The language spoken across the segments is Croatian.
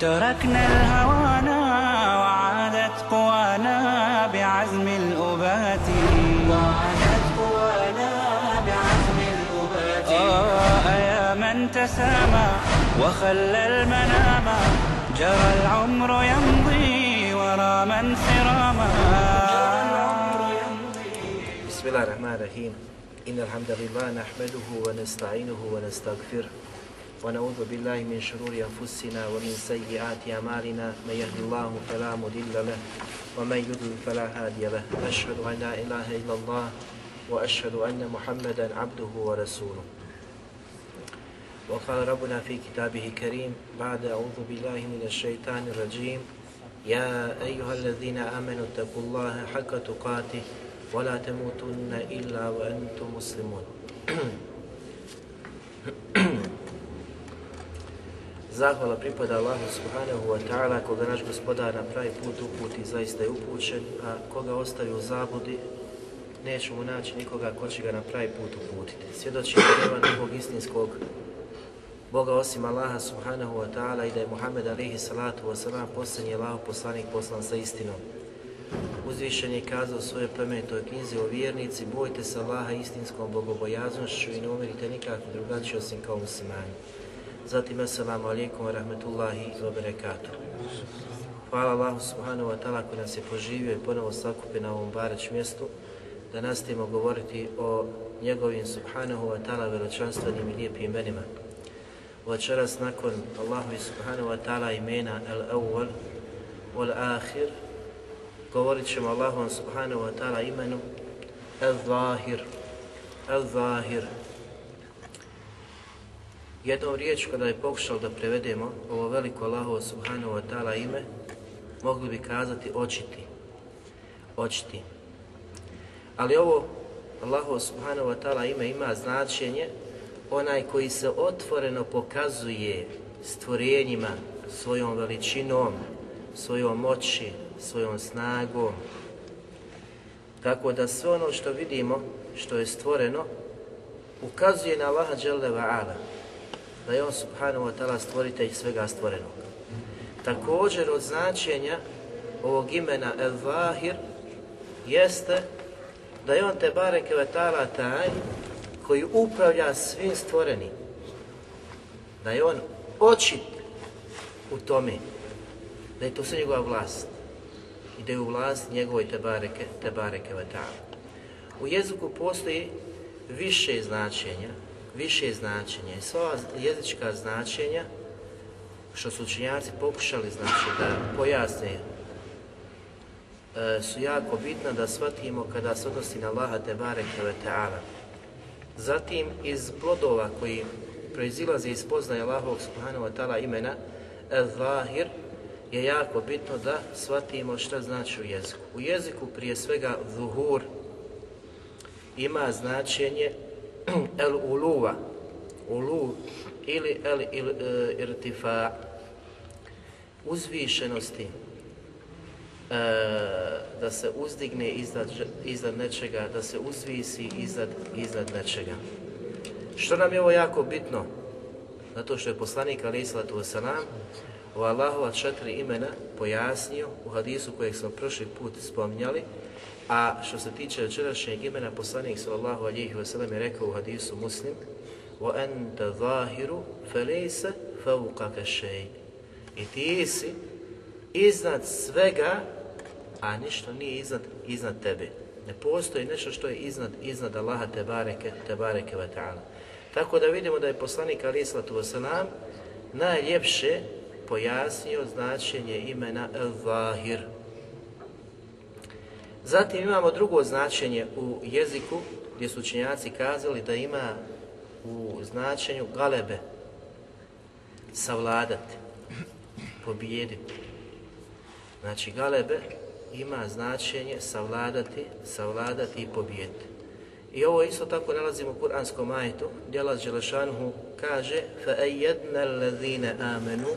تركنا الهوانا وعادت قوانا بعزم الأبات. وعادت قوانا بعزم الأبات. آه يا من تسامى وخلى المنام. جرى العمر يمضي ورا من سراما بسم الله الرحمن الرحيم. إن الحمد لله نحمده ونستعينه ونستغفره. ونعوذ بالله من شرور أنفسنا ومن سيئات أعمالنا. من يهد الله فلا مضل له ومن يضلل فلا هادي له. أشهد أن لا إله إلا الله وأشهد أن محمدا عبده ورسوله. وقال ربنا في كتابه الكريم بعد أعوذ بالله من الشيطان الرجيم. يا أيها الذين آمنوا اتقوا الله حق تقاته ولا تموتن إلا وأنتم مسلمون. Zahvala pripada Allahu subhanahu wa ta'ala koga naš gospodar na pravi put uputi zaista je upućen, a koga ostavi u zabudi neće mu naći nikoga ko će ga na pravi put uputiti. Svjedočimo nema nekog istinskog Boga osim Allaha subhanahu wa ta'ala i da je Muhammed alihi salatu wa salam posljednji poslanik poslan sa istinom. Uzvišen je kazao u svojoj plemenitoj knjizi o vjernici, bojte se Allaha istinskom bogobojaznošću i ne umirite nikako drugačije osim kao muslimani. Zatim, assalamu alaikum wa rahmetullahi wa barakatuh. Hvala Allahu subhanahu wa ta'ala koji nas je poživio i ponovo sakupi na ovom bareć mjestu da nastavimo govoriti o njegovim subhanahu wa ta'ala veličanstvenim i lijepim imenima. Večeras nakon Allahu subhanahu wa ta'ala imena al-awwal wal-akhir govorit ćemo Allahom subhanahu wa ta'ala imenu al-zahir al-zahir Jednom riječ kada je pokušao da prevedemo ovo veliko Allahovo subhanahu wa ta'ala ime, mogli bi kazati očiti. Očiti. Ali ovo Allahovo subhanahu wa ta'ala ime ima značenje onaj koji se otvoreno pokazuje stvorenjima svojom veličinom, svojom moći, svojom snagom. Tako da sve ono što vidimo, što je stvoreno, ukazuje na Allaha Jalla wa'ala da je on subhanahu wa ta'ala stvoritelj svega stvorenog. Također od značenja ovog imena El-Zahir jeste da je on te bareke ve ta'ala taj koji upravlja svim stvorenim. Da je on očit u tome, da je to sve njegova vlast i da je u vlast njegovoj te bareke, te bareke ta'ala. U jeziku postoji više značenja, više značenja i sva jezička značenja što su učenjaci pokušali znači da pojasne e, su jako bitna da shvatimo kada se odnosi na Allaha te bareke ta'ala. Zatim iz plodova koji proizilaze iz poznaje Allahovog subhanahu wa ta'ala imena El-Zahir je jako bitno da shvatimo šta znači u jeziku. U jeziku prije svega zuhur ima značenje el uluva, ulu ili el il, e, irtifa, uzvišenosti, e, da se uzdigne iznad, iznad nečega, da se uzvisi iznad, iznad nečega. Što nam je ovo jako bitno? Zato što je poslanik alaih sallatu wasalam u Allahova četiri imena pojasnio u hadisu kojeg smo prošli put spominjali, a što se tiče večerašnjeg imena, poslanik sallallahu alihi wasallam je rekao u hadisu muslim وَأَنْتَ ظَاهِرُ فَلَيْسَ فَوْقَكَ شَيْءٍ I ti si iznad svega, a ništa nije iznad, iznad tebe. Ne postoji nešto što je iznad, iznad Allaha te bareke, te bareke wa ta'ala. Tako da vidimo da je poslanik alaih sallatu wasalam najljepše pojasnio značenje imena El-Zahir. Zatim imamo drugo značenje u jeziku gdje su učenjaci kazali da ima u značenju galebe savladati, pobijediti. Znači, galebe ima značenje savladati, savladati i pobijediti. I ovo isto tako nalazimo u Kur'anskom ajetu, gdje Allah Đelešanuhu kaže فَأَيَّدْنَا الَّذِينَ آمَنُوا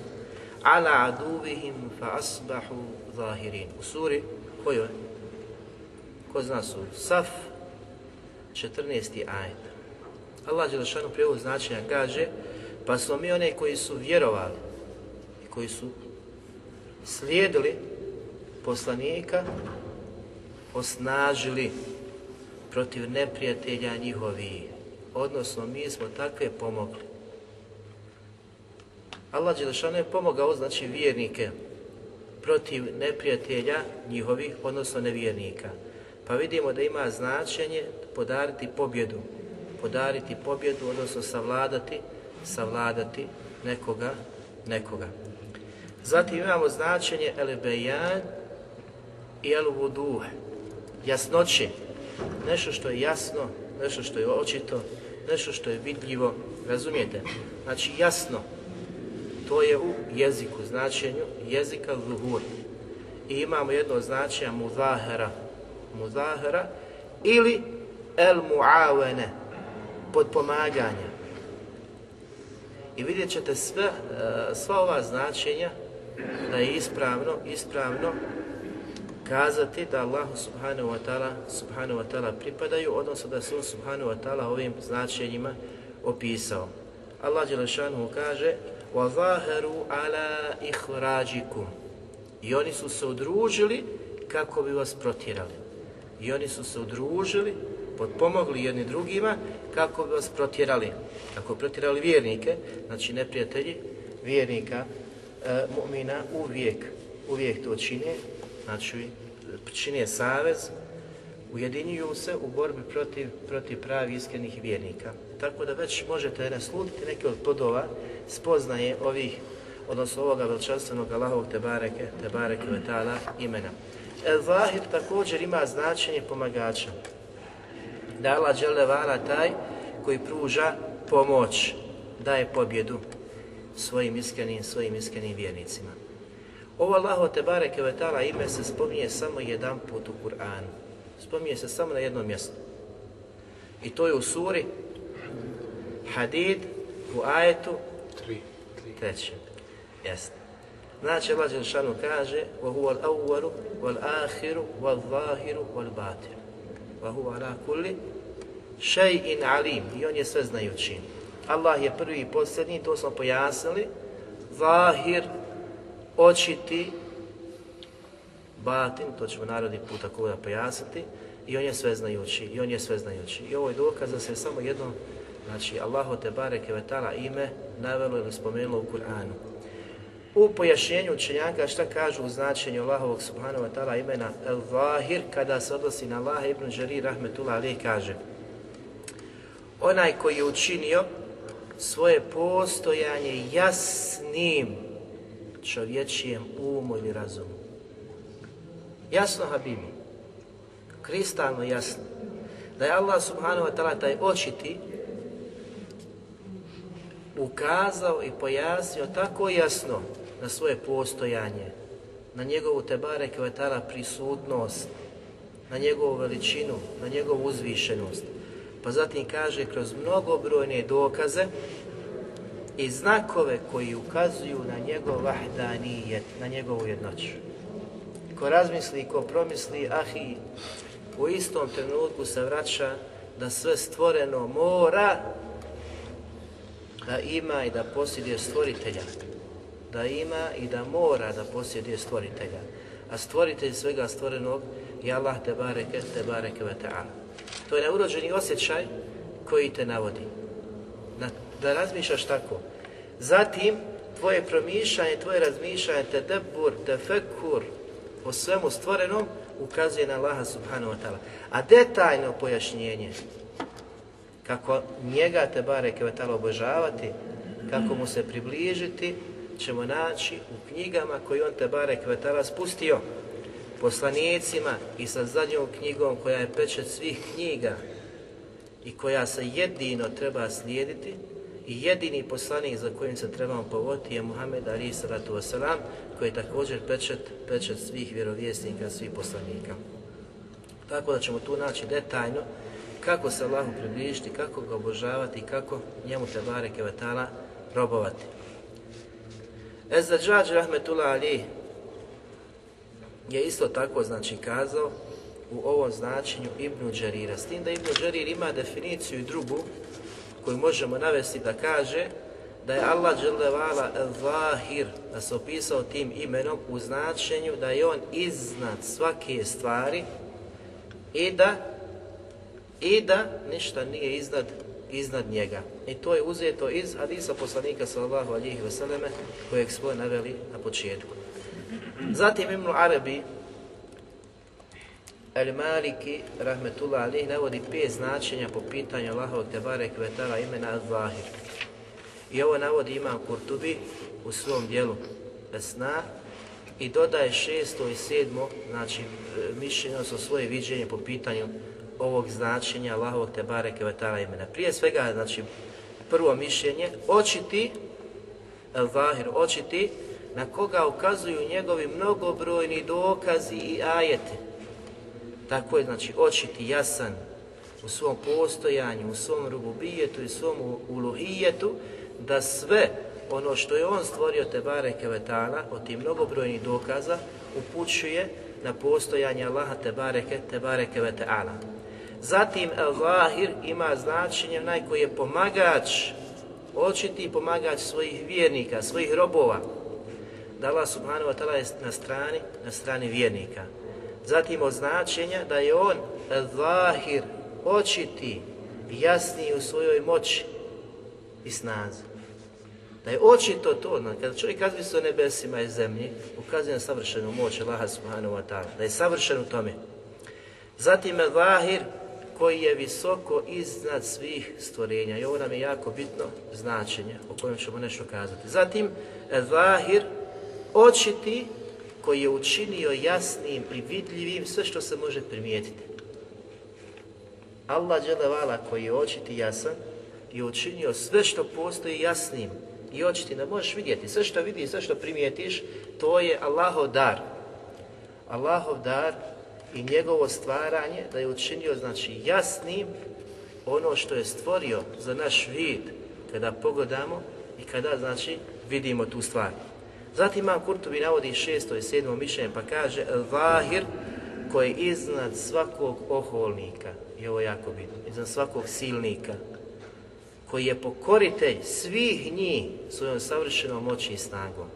عَلَى عَدُوِهِمْ فَأَصْبَحُوا ظَاهِرِينَ U suri, kojoj? Ko zna suru? Saf, 14. ajet. Allah Đelešanu prijevod značenja kaže pa smo mi one koji su vjerovali i koji su slijedili poslanika osnažili protiv neprijatelja njihovi. Odnosno, mi smo takve pomogli. Allah Đelešanu je pomogao, znači, vjernike protiv neprijatelja njihovih, odnosno nevjernika. Pa vidimo da ima značenje podariti pobjedu. Podariti pobjedu, odnosno savladati, savladati nekoga, nekoga. Zatim imamo značenje el-bejan i el-vuduh, jasnoće, nešto što je jasno, nešto što je očito, nešto što je vidljivo, razumijete? Znači jasno, to je u jeziku, značenju jezika zuhur. I imamo jedno značenje muzahara, muzahara ili el muavene, podpomaganja. I vidjet ćete sve, e, sva ova značenja da je ispravno, ispravno kazati da Allahu subhanahu wa ta'ala subhanahu wa ta'ala pripadaju, odnosno da se on subhanahu wa ta'ala ovim značenjima opisao. Allah Đelešanu kaže وَظَاهَرُوا عَلَى إِخْرَاجِكُمْ I oni su se udružili kako bi vas protjerali. I oni su se udružili, potpomogli jedni drugima kako bi vas protjerali. Kako protjerali vjernike, znači neprijatelji vjernika, e, mu'mina uvijek, uvijek to čine, znači čine savez, ujedinjuju se u borbi protiv, protiv pravi iskrenih vjernika. Tako da već možete naslutiti neke od plodova spoznaje ovih, odnosno ovoga veličanstvenog Allahovog Tebareke, Tebareke Vetala imena. El Zahir također ima značenje pomagača. Da Allah Đelevala taj koji pruža pomoć, daje pobjedu svojim iskrenim, svojim iskrenim vjernicima. Ovo Allaho Tebareke Vetala ime se spominje samo jedan put u Kur'anu. Spominje se samo na jednom mjestu. I to je u suri Hadid u ajetu trećem. Jeste. Znači Allah Đelšanu kaže وَهُوَ الْأَوَّلُ وَالْآخِرُ وَالظَّاهِرُ وَالْبَاطِرُ وَهُوَ عَلَى كُلِّ شَيْءٍ عَلِيمٍ I on je sve znajući. Allah je prvi i posljednji, to smo pojasnili. Zahir, očiti, batin, to ćemo narodni put tako da pojasniti, i on je sve znajući, i on je sve znajući. I ovo je dokaz da se samo jedno, znači Allahu te bareke ve taala ime navelo ili spomenulo u Kur'anu. U pojašnjenju učenjaka šta kažu u značenju Allahovog subhanahu wa ta'ala imena El-Zahir kada se odnosi na Allaha ibn Đarir rahmetullah ali kaže onaj koji je učinio svoje postojanje jasnim čovječijem umu ili razumu. Jasno, Habibi, kristalno jasno, da je Allah subhanahu wa ta'ala taj očiti ukazao i pojasnio tako jasno na svoje postojanje, na njegovu tebare kvetala prisutnost, na njegovu veličinu, na njegovu uzvišenost. Pa zatim kaže kroz mnogobrojne dokaze i znakove koji ukazuju na njegov vahdanijet, na njegovu jednoću. Ko razmisli, ko promisli, ahi, u istom trenutku se vraća da sve stvoreno mora da ima i da posjeduje stvoritelja. Da ima i da mora da posjeduje stvoritelja. A stvoritelj svega stvorenog je Allah te bareke, te bareke ve ta'ala. To je neurođeni osjećaj koji te navodi. Na, da razmišljaš tako. Zatim, tvoje promišljanje, tvoje razmišljanje, te debur, te fekur, o svemu stvorenom, ukazuje na Allaha subhanahu wa ta'ala. A detaljno pojašnjenje, kako njega te bareke ve obožavati, kako mu se približiti, ćemo naći u knjigama koje on te bareke ve ta'ala spustio poslanicima i sa zadnjom knjigom koja je pečet svih knjiga i koja se jedino treba slijediti i jedini poslanik za kojim se trebamo povoditi je Muhammed Ali salatu wasalam, koji je također pečet, pečet svih vjerovjesnika, svih poslanika. Tako da ćemo tu naći detaljno kako se Allahu približiti, kako ga obožavati i kako njemu te bareke vatala robovati. Ezdađađ Rahmetullah Ali je isto tako znači kazao u ovom značenju Ibnu Đarira. S tim da Ibnu Đarir ima definiciju i drugu koju možemo navesti da kaže da je Allah dželevala zahir, da se opisao tim imenom u značenju da je on iznad svake stvari i da i da ništa nije iznad iznad njega. I to je uzeto iz hadisa poslanika sallallahu alihi vseleme kojeg smo naveli na početku. Zatim Ibn Arabi El Maliki, rahmetullah alihi, navodi pet značenja po pitanju Allahovog tebare kvetala imena Al-Zahir. I ovo navodi Imam Kurtubi u svom dijelu Esna i dodaje šesto i sedmo, znači mišljenje, odnosno svoje viđenje po pitanju ovog značenja Allahovog tebare kvetala imena. Prije svega, znači, prvo mišljenje, očiti, Al-Zahir, očiti, na koga ukazuju njegovi mnogobrojni dokazi i ajeti. Tako je, znači, očiti jasan u svom postojanju, u svom rububijetu i svom uluhijetu, da sve ono što je on stvorio te bareke vetala, od tih mnogobrojnih dokaza, upućuje na postojanje Allaha te bareke, te bareke vetala. Zatim El-Zahir ima značenje onaj koji je pomagač, očiti pomagač svojih vjernika, svojih robova. Da Allah subhanahu wa ta'ala je na strani, na strani vjernika. Zatim od značenja da je on El-Zahir, očiti, jasniji u svojoj moći i snazi. Da je očito to, kada čovjek razmisli se o nebesima i zemlji, ukazuje na savršenu moć Allaha subhanahu wa ta'ala, da je savršen u tome. Zatim je Zahir koji je visoko iznad svih stvorenja. I ovo nam je jako bitno značenje o kojem ćemo nešto kazati. Zatim, Zahir, očiti koji je učinio jasnim i vidljivim sve što se može primijetiti. Allah dželevala koji je očiti jasan je učinio sve što postoji jasnim i očiti da možeš vidjeti. Sve što vidiš, sve što primijetiš, to je Allahov dar. Allahov dar i njegovo stvaranje da je učinio znači jasnim ono što je stvorio za naš vid kada pogledamo i kada znači vidimo tu stvar. Zatim Imam Kurtubi navodi šesto i sedmo mišljenje pa kaže Vahir koji je iznad svakog oholnika i ovo je jako bitno, iznad svakog silnika koji je pokoritelj svih njih svojom savršenom moći i snagom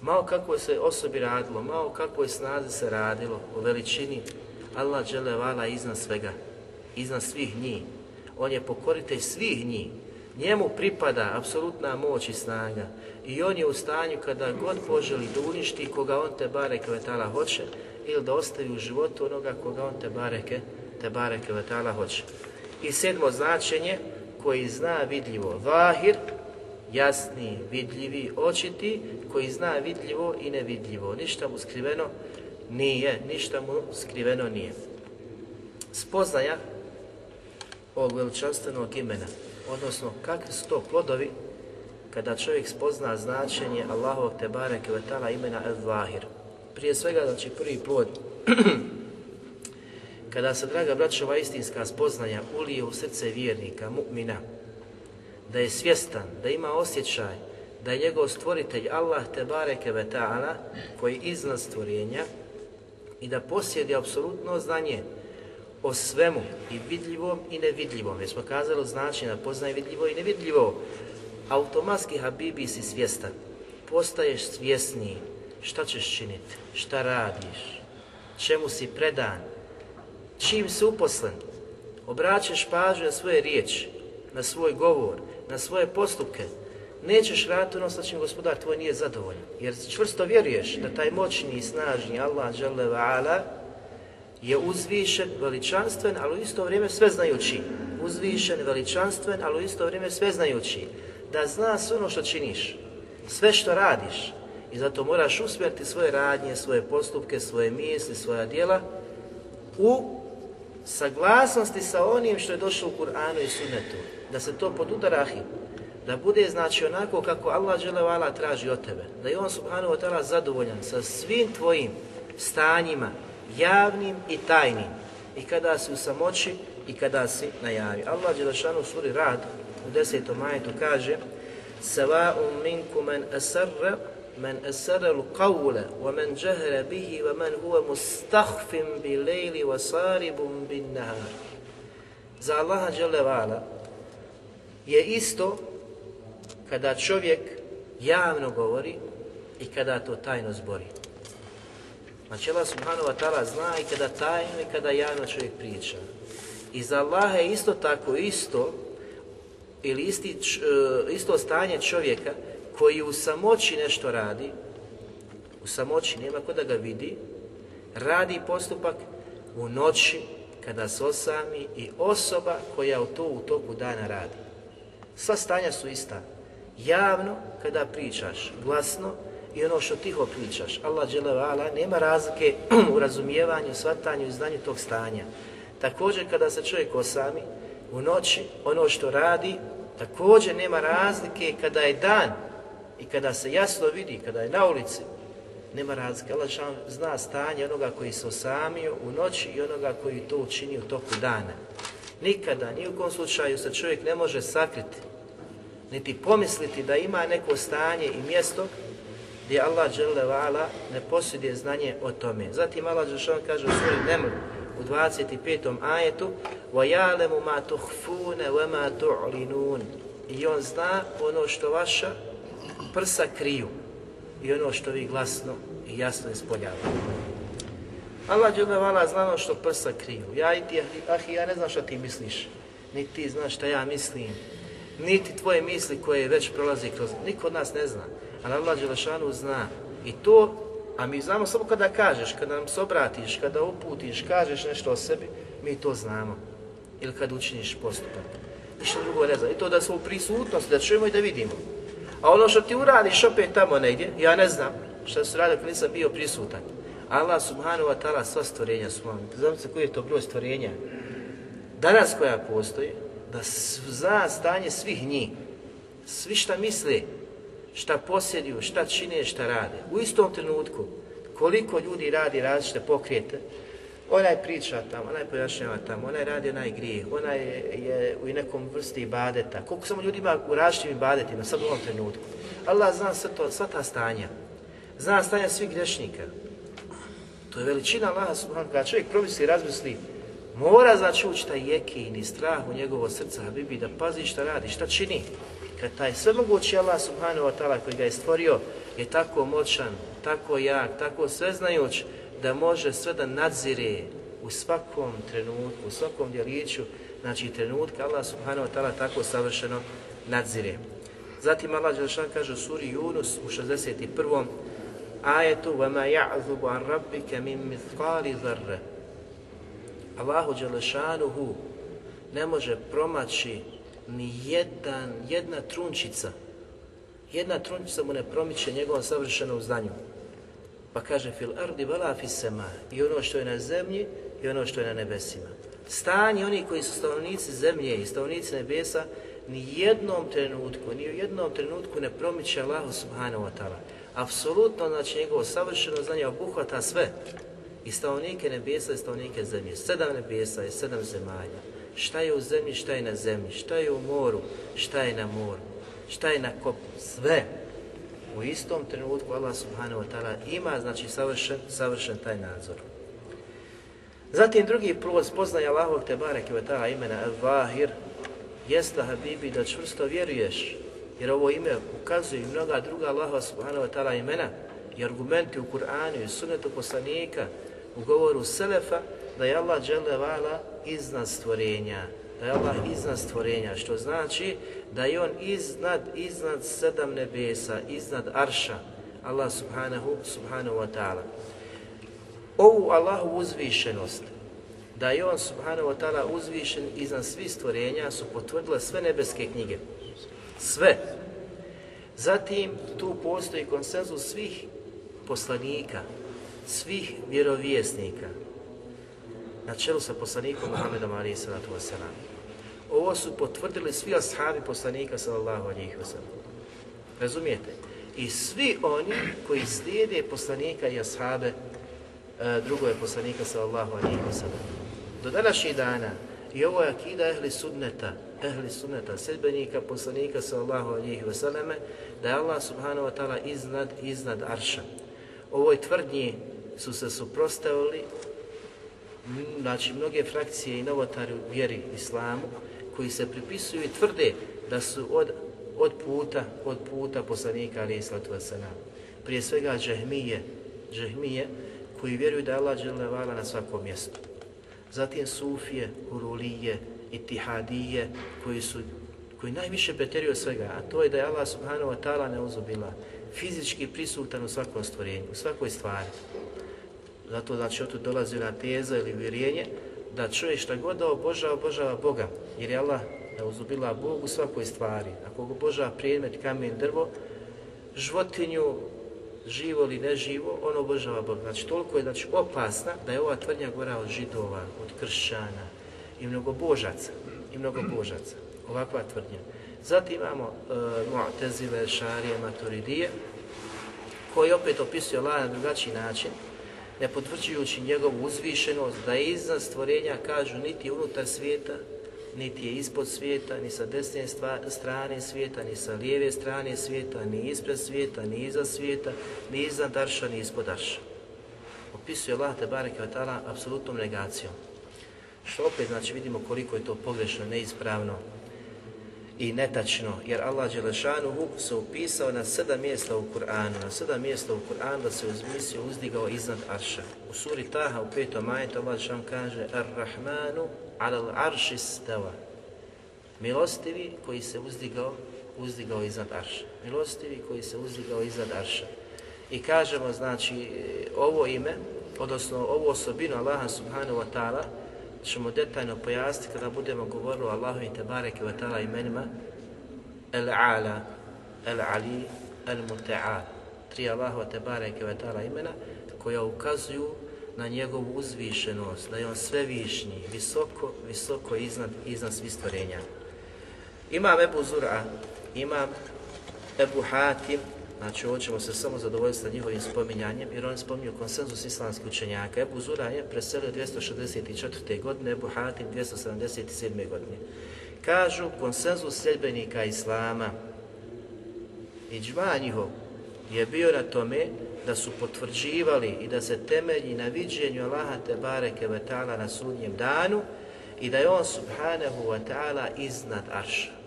malo kako se osobi radilo, malo kako je snazi se radilo o veličini, Allah vala iznad svega, iznad svih njih. On je pokoritelj svih njih. Njemu pripada apsolutna moć i snaga. I on je u stanju kada god poželi da uništi koga on te bareke vetala hoće ili da ostavi u životu onoga koga on te bareke, te bareke vetala hoće. I sedmo značenje koji zna vidljivo. Vahir, jasni, vidljivi, očiti, koji zna vidljivo i nevidljivo. Ništa mu skriveno nije, ništa mu skriveno nije. Spoznaja ovog veličanstvenog imena, odnosno kakvi su to plodovi kada čovjek spozna značenje Allahovog Tebare Kvetala imena El-Zahir. Prije svega, znači prvi plod, kada se, draga braćova, istinska spoznaja ulije u srce vjernika, mu'mina, da je svjestan, da ima osjećaj, da je njegov stvoritelj Allah te bareke ve ta'ala, koji iznad stvorenja i da posjedi apsolutno znanje o svemu i vidljivom i nevidljivom. Jer smo kazali znači da poznaje vidljivo i nevidljivo. Automatski Habibi si svjestan. Postaješ svjesniji šta ćeš činiti, šta radiš, čemu si predan, čim si uposlen. Obraćaš pažnju na svoje riječi, na svoj govor, na svoje postupke, nećeš raditi ono sa čim gospodar tvoj nije zadovoljan. Jer čvrsto vjeruješ da taj moćni i snažni Allah ala, je uzvišen, veličanstven, ali u isto vrijeme sveznajući. Uzvišen, veličanstven, ali u isto vrijeme sveznajući. Da zna sve ono što činiš, sve što radiš. I zato moraš usmjeriti svoje radnje, svoje postupke, svoje misli, svoja djela u saglasnosti sa onim što je došlo u Kur'anu i Sunnetu, da se to podudara ahi, da bude znači onako kako Allah dželevala traži od tebe, da je on subhanahu wa ta'ala zadovoljan sa svim tvojim stanjima, javnim i tajnim, i kada si u samoći i kada si na javi. Allah Đelešanu u suri Rad u desetom majetu kaže Sava'un minkum man asarra man asarra l'qawla wa man jahra bihi wa man huwa mustahfin bi lejli wa saribun bin nahar. Za Allaha Đelevala je isto kada čovjek javno govori i kada to tajno zbori. Znači Allah subhanahu wa ta'ala zna i kada tajno i kada javno čovjek priča. I za Allaha je isto tako isto ili isti, e, isto stanje čovjeka koji u samoći nešto radi, u samoći nema ko da ga vidi, radi postupak u noći kada se osami i osoba koja u to u toku dana radi. Sva stanja su ista. Javno kada pričaš, glasno i ono što tiho pričaš. Allah dželevala nema razlike u razumijevanju, shvatanju i znanju tog stanja. Također kada se čovjek osami u noći, ono što radi, također nema razlike kada je dan i kada se jasno vidi, kada je na ulici, nema razlike. Allah zna stanje onoga koji se osamio u noći i onoga koji to učini u toku dana. Nikada, ni u kom slučaju se čovjek ne može sakriti, niti pomisliti da ima neko stanje i mjesto gdje Allah ne posjeduje znanje o tome. Zatim Allah Đelešan kaže u svojim Neml, u 25. ajetu وَيَعْلَمُ مَا تُخْفُونَ وَمَا تُعْلِنُونَ I on zna ono što vaša prsa kriju i ono što vi glasno i jasno ispoljavate. Allah dželevala zna ono što prsa kriju. Ja i ti, ah, ja ne znam što ti misliš, niti ti znaš šta ja mislim, niti tvoje misli koje već prolazi kroz... Niko od nas ne zna, ali Allah Đelešanu zna. I to a mi znamo samo kada kažeš, kada nam se obratiš, kada uputiš, kažeš nešto o sebi, mi to znamo. Ili kad učiniš postupak. Ništa drugo ne znam. I to da smo u prisutnosti, da čujemo i da vidimo. A ono što ti uradiš opet tamo negdje, ja ne znam šta su radio kad nisam bio prisutan. Allah subhanahu wa ta'ala sva stvorenja su. Znam se koji je to broj stvorenja. Danas koja postoji, da zna stanje svih njih. Svi šta misle, šta posjeduju, šta čine, šta rade. U istom trenutku, koliko ljudi radi različite pokrijete, onaj priča tamo, onaj pojašnjava tamo, onaj radi onaj grijeh, onaj je, je u nekom vrsti ibadeta. Koliko samo ljudi ima u različitim ibadetima, sad u ovom trenutku. Allah zna sve to, sva ta stanja. Zna stanja svih grešnika. To je veličina Allaha subhanahu kada čovjek promisli i razmisli, mora znači ući taj jekin i strah u njegovo srca, Habibi, da pazi šta radi, šta čini kad taj svemogući Allah subhanahu wa ta'ala koji ga je stvorio je tako moćan, tako jak, tako sveznajuć da može sve da nadzire u svakom trenutku, u svakom djeliću, znači trenutka Allah subhanahu wa ta'ala tako savršeno nadzire. Zatim Allah Đelešan kaže u suri Yunus u 61 ajetu وَمَا يَعْذُبُ عَنْ رَبِّكَ مِنْ مِثْقَالِ ذَرَّ Allahu Đelešanuhu ne može promaći ni jedan, jedna trunčica, jedna trunčica mu ne promiče njegovom savršenom znanju. Pa kaže fil ardi vala sema i ono što je na zemlji i ono što je na nebesima. Stanje oni koji su stanovnici zemlje i stanovnici nebesa ni jednom trenutku, ni u jednom trenutku ne promiče Allahu subhanahu wa ta'ala. Apsolutno, znači njegovo savršeno znanje obuhvata sve. I stanovnike nebesa i stanovnike zemlje. Sedam nebesa i sedam zemalja šta je u zemlji, šta je na zemlji, šta je u moru, šta je na moru, šta je na kopu, sve. U istom trenutku Allah subhanahu wa ta'ala ima, znači, savršen, savršen taj nadzor. Zatim drugi plus spoznaje Allahovog te barek i ta'ala imena Al-Vahir, jeste Habibi da čvrsto vjeruješ, jer ovo ime ukazuje i mnoga druga Allahova subhanahu wa ta'ala imena i argumenti u Kur'anu i sunetu poslanika, u govoru Selefa, da je Allah vala iznad stvorenja, da je Allah iznad stvorenja, što znači da je On iznad, iznad sedam nebesa, iznad arša, Allah subhanahu, subhanahu wa ta'ala. Ovu Allahu uzvišenost, da je On subhanahu wa ta'ala uzvišen iznad svih stvorenja su potvrdile sve nebeske knjige. Sve. Zatim tu postoji konsenzus svih poslanika, svih vjerovjesnika, na čelu sa poslanikom Muhammedom alaihi sallatu wasalam. Ovo su potvrdili svi ashabi poslanika sallallahu alaihi wasallam. Razumijete? I svi oni koji slijede poslanika i ashabe e, poslanika sallallahu alaihi wasallam. Do današnjih dana i ovo je akida ehli sunneta, ehli sunneta, sedbenika, poslanika sallallahu alaihi wasallam, da je Allah subhanahu wa ta'ala iznad, iznad arša. Ovoj tvrdnji su se suprostavili znači mnoge frakcije i novotari u vjeri islamu koji se pripisuju i tvrde da su od, od puta, od puta poslanika ali islatu wasalam. Prije svega džahmije, džahmije koji vjeruju da je Allah na svakom mjestu. Zatim sufije, urulije, itihadije koji su koji najviše preterio svega, a to je da je Allah subhanahu wa ta'ala neuzubila fizički prisutan u svakom stvorenju, u svakoj stvari. Zato znači od tu dolazi na teza ili vjerenje da čovjek šta god da obožava, obožava Boga. Jer je Allah da uzubila Bog u svakoj stvari. Ako obožava predmet, kamen, drvo, životinju, živo ili neživo, on obožava Bog. Znači toliko je znači, opasna da je ova tvrdnja gora od židova, od kršćana i mnogo božaca. I mnogo božaca. Ovakva tvrdnja. Zatim imamo uh, Mu'tezile, Šarije, Maturidije, koji opet opisuju Allah na drugačiji način, ne potvrđujući njegovu uzvišenost, da iznad stvorenja, kažu, niti unutar svijeta, niti je ispod svijeta, ni sa desne strane svijeta, ni sa lijeve strane svijeta, ni ispred svijeta, ni iza svijeta, ni iznad darša, ni ispod darša. Opisuje Allah te bareke apsolutnom negacijom. Što opet znači vidimo koliko je to pogrešno, neispravno, i netačno, jer Allah Đelešanuhu se upisao na sedam mjesta u Kur'anu, na sedam mjesta u Kur'anu da se uzmislio uzdigao iznad Arša. U suri Taha u petom ajetu Allah Đelešan kaže Ar-Rahmanu alal arši stava. Milostivi koji se uzdigao, uzdigao iznad Arša. Milostivi koji se uzdigao iznad Arša. I kažemo, znači, ovo ime, odnosno ovu osobinu Allaha subhanahu wa ta'ala, ćemo detaljno pojasniti kada budemo govorili o Allahu i Tebareke wa ta'ala imenima El-Ala, El-Ali, El-Muta'al. Tri Allahu Tebareke wa ta'ala imena koja ukazuju na njegovu uzvišenost, da je on sve višnji, visoko, visoko iznad, iznad svih stvorenja. Imam Ebu Zura, imam Ebu Hatim, Znači, ovo ćemo se samo zadovoljiti sa njihovim spominjanjem, jer oni spominju konsenzus islamskih učenjaka. Ebu Zura je preselio 264. godine, Ebu Hatim 277. godine. Kažu konsenzus sljedbenika Islama i džma njihov je bio na tome da su potvrđivali i da se temelji na viđenju Allaha te bareke na sudnjem danu i da je on subhanahu wa ta'ala iznad arša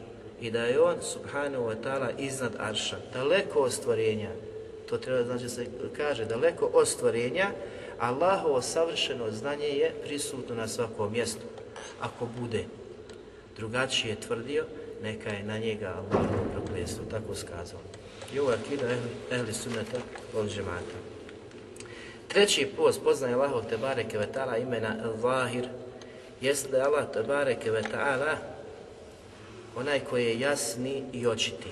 i da je on subhanahu wa ta'ala iznad arša, daleko od stvorenja, to treba znači se kaže, daleko od stvorenja, Allahovo savršeno znanje je prisutno na svakom mjestu. Ako bude drugačije tvrdio, neka je na njega Allahovo prokletstvo, tako skazao. I ovo je akida ehli, sunnata od džemata. Treći post poznaje Allahov Tebareke ve ta'ala imena Al-Zahir, jeste da je Allah Tebareke ve ta'ala onaj koji je jasni i očiti.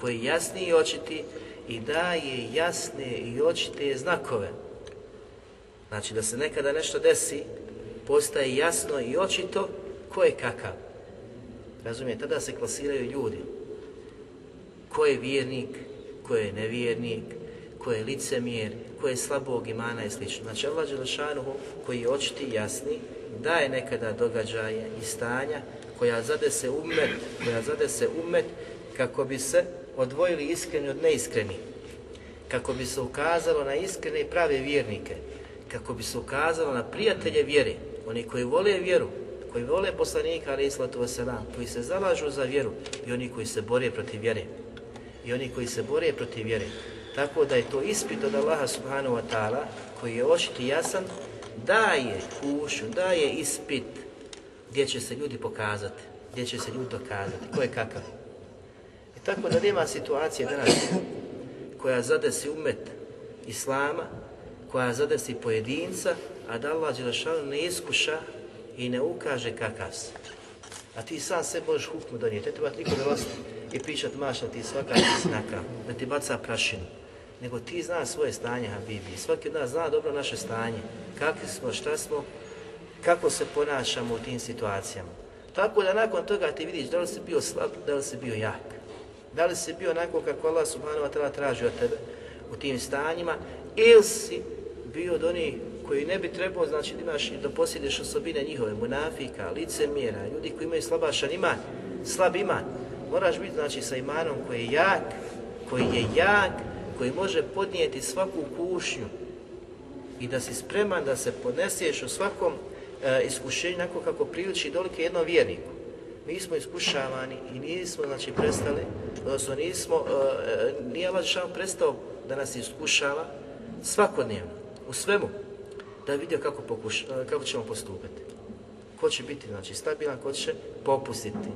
Koji je jasni i očiti i daje jasne i očite znakove. Znači da se nekada nešto desi, postaje jasno i očito ko je kakav. Razumije, tada se klasiraju ljudi. Ko je vjernik, ko je nevjernik, ko je licemjer, ko je slabog imana i sl. Znači Allah Đelešanuhu koji je očiti jasni, daje nekada događaje i stanja koja zade se umet, koja zade se umet kako bi se odvojili iskreni od neiskreni, kako bi se ukazalo na iskrene i prave vjernike, kako bi se ukazalo na prijatelje vjere, oni koji vole vjeru, koji vole poslanika, ali islatu wasalam, koji se zalažu za vjeru i oni koji se bore protiv vjere. I oni koji se bore protiv vjere. Tako da je to ispit od Allaha subhanahu wa ta'ala, koji je očiti jasan, daje kušu, daje ispit gdje će se ljudi pokazati, gdje će se ljudi dokazati, ko je kakav. I tako da nema situacije danas koja zadesi umet Islama, koja zadesi pojedinca, a da Allah Đelešanu ne iskuša i ne ukaže kakav se. A ti sam se možeš hukmu donijeti, ne treba niko dolaziti i pričat maša ti svaka snaka, da ti baca prašinu. Nego ti zna svoje stanje, Habibi. Svaki od nas zna dobro naše stanje. Kakvi smo, šta smo, kako se ponašamo u tim situacijama. Tako da nakon toga ti vidiš da li si bio slab, da li si bio jak. Da li si bio onako kako Allah subhanahu wa ta'ala traži od tebe u tim stanjima ili si bio od onih koji ne bi trebao, znači da imaš da posjedeš osobine njihove, munafika, licemjera, ljudi koji imaju slabašan iman, slab iman. Moraš biti znači sa imanom koji je jak, koji je jak, koji može podnijeti svaku kušnju i da si spreman da se podneseš u svakom e, iskušenju kako priliči dolike jednom vjerniku. Mi smo iskušavani i nismo znači prestali, odnosno nismo, e, nije Allah prestao da nas iskušava svakodnevno, u svemu, da je vidio kako, pokuš, kako ćemo postupiti. Ko će biti znači, stabilan, ko će popustiti.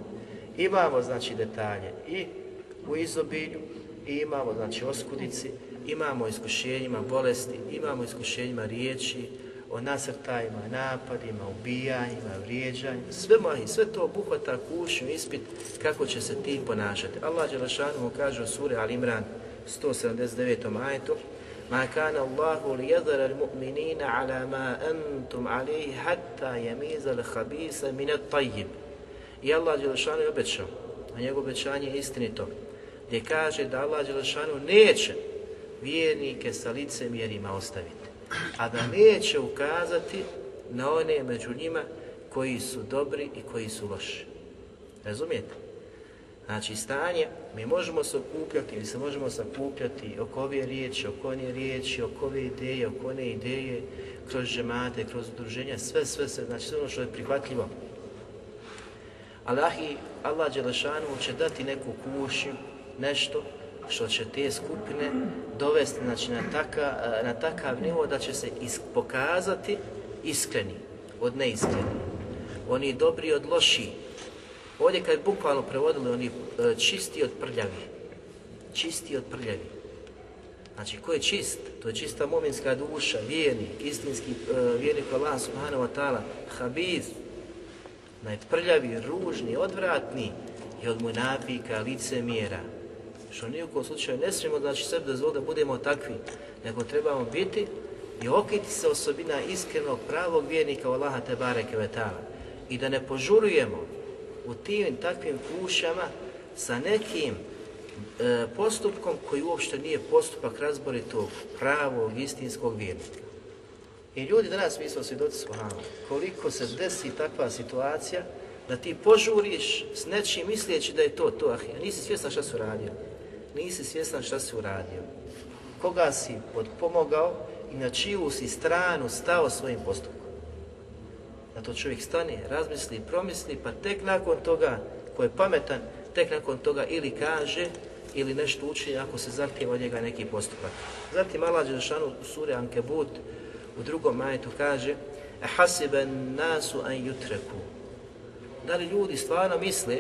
Imamo znači detalje i u izobilju, i imamo znači oskudici, imamo iskušenjima bolesti, imamo iskušenjima riječi, o nasrtajima, napadima, ubijanjima, vrijeđanjima, sve mahi, sve to obuhvata kušnju, ispit kako će se ti ponašati. Allah Đelešanu kaže u suri Al Imran 179. ajetu Ma kana Allahu li yadhara al-mu'minina ala ma antum alayhi hatta yamiza al-khabisa min at-tayyib. I Allah Đelešanu je obećao, a njegovo obećanje je istinito, gdje kaže da Allah Đelešanu neće vjernike sa licemjerima ostaviti, a da neće ukazati na one među njima koji su dobri i koji su loši. Razumijete? Znači stanje, mi možemo se okupljati ili se možemo sakupljati oko ove riječi, oko one riječi, oko ove ideje, oko one ideje, kroz žemate, kroz udruženja, sve, sve, sve, znači sve ono što je prihvatljivo. Allah, Allah Đelešanu će dati neku kušnju, nešto što će te skupine dovesti znači, na, taka, na takav nivo da će se is, pokazati iskreni od neiskreni. Oni dobri od loši, Ovdje kad bukvalno prevodili, oni e, čisti od prljavi. Čisti od prljavi. Znači, ko je čist? To je čista mominska duša, vjerni, istinski uh, vjernik Allah subhanahu wa ta'ala, habiz, najprljavi, ružni, odvratni i od munafika, licemjera. Što ni u kom slučaju ne smijemo znači sebe dozvoliti da budemo takvi, nego trebamo biti i okiti se osobina iskrenog pravog vjernika Allaha te bareke ve i da ne požurujemo u tim takvim kušama sa nekim e, postupkom koji uopšte nije postupak razboritog pravog istinskog vjernika. I ljudi danas mi smo svjedoci svojama, koliko se desi takva situacija da ti požuriš s nečim misleći da je to to, a nisi svjestan šta si uradio. Nisi svjestan šta si uradio. Koga si podpomogao i na čiju si stranu stao svojim postupkom da to čovjek stane, razmisli, promisli, pa tek nakon toga, ko je pametan, tek nakon toga ili kaže, ili nešto uči ako se zahtjeva od njega neki postupak. Zatim Allah Đelšanu u suri Ankebut u drugom majetu kaže hasiben nasu an jutreku. Da li ljudi stvarno misle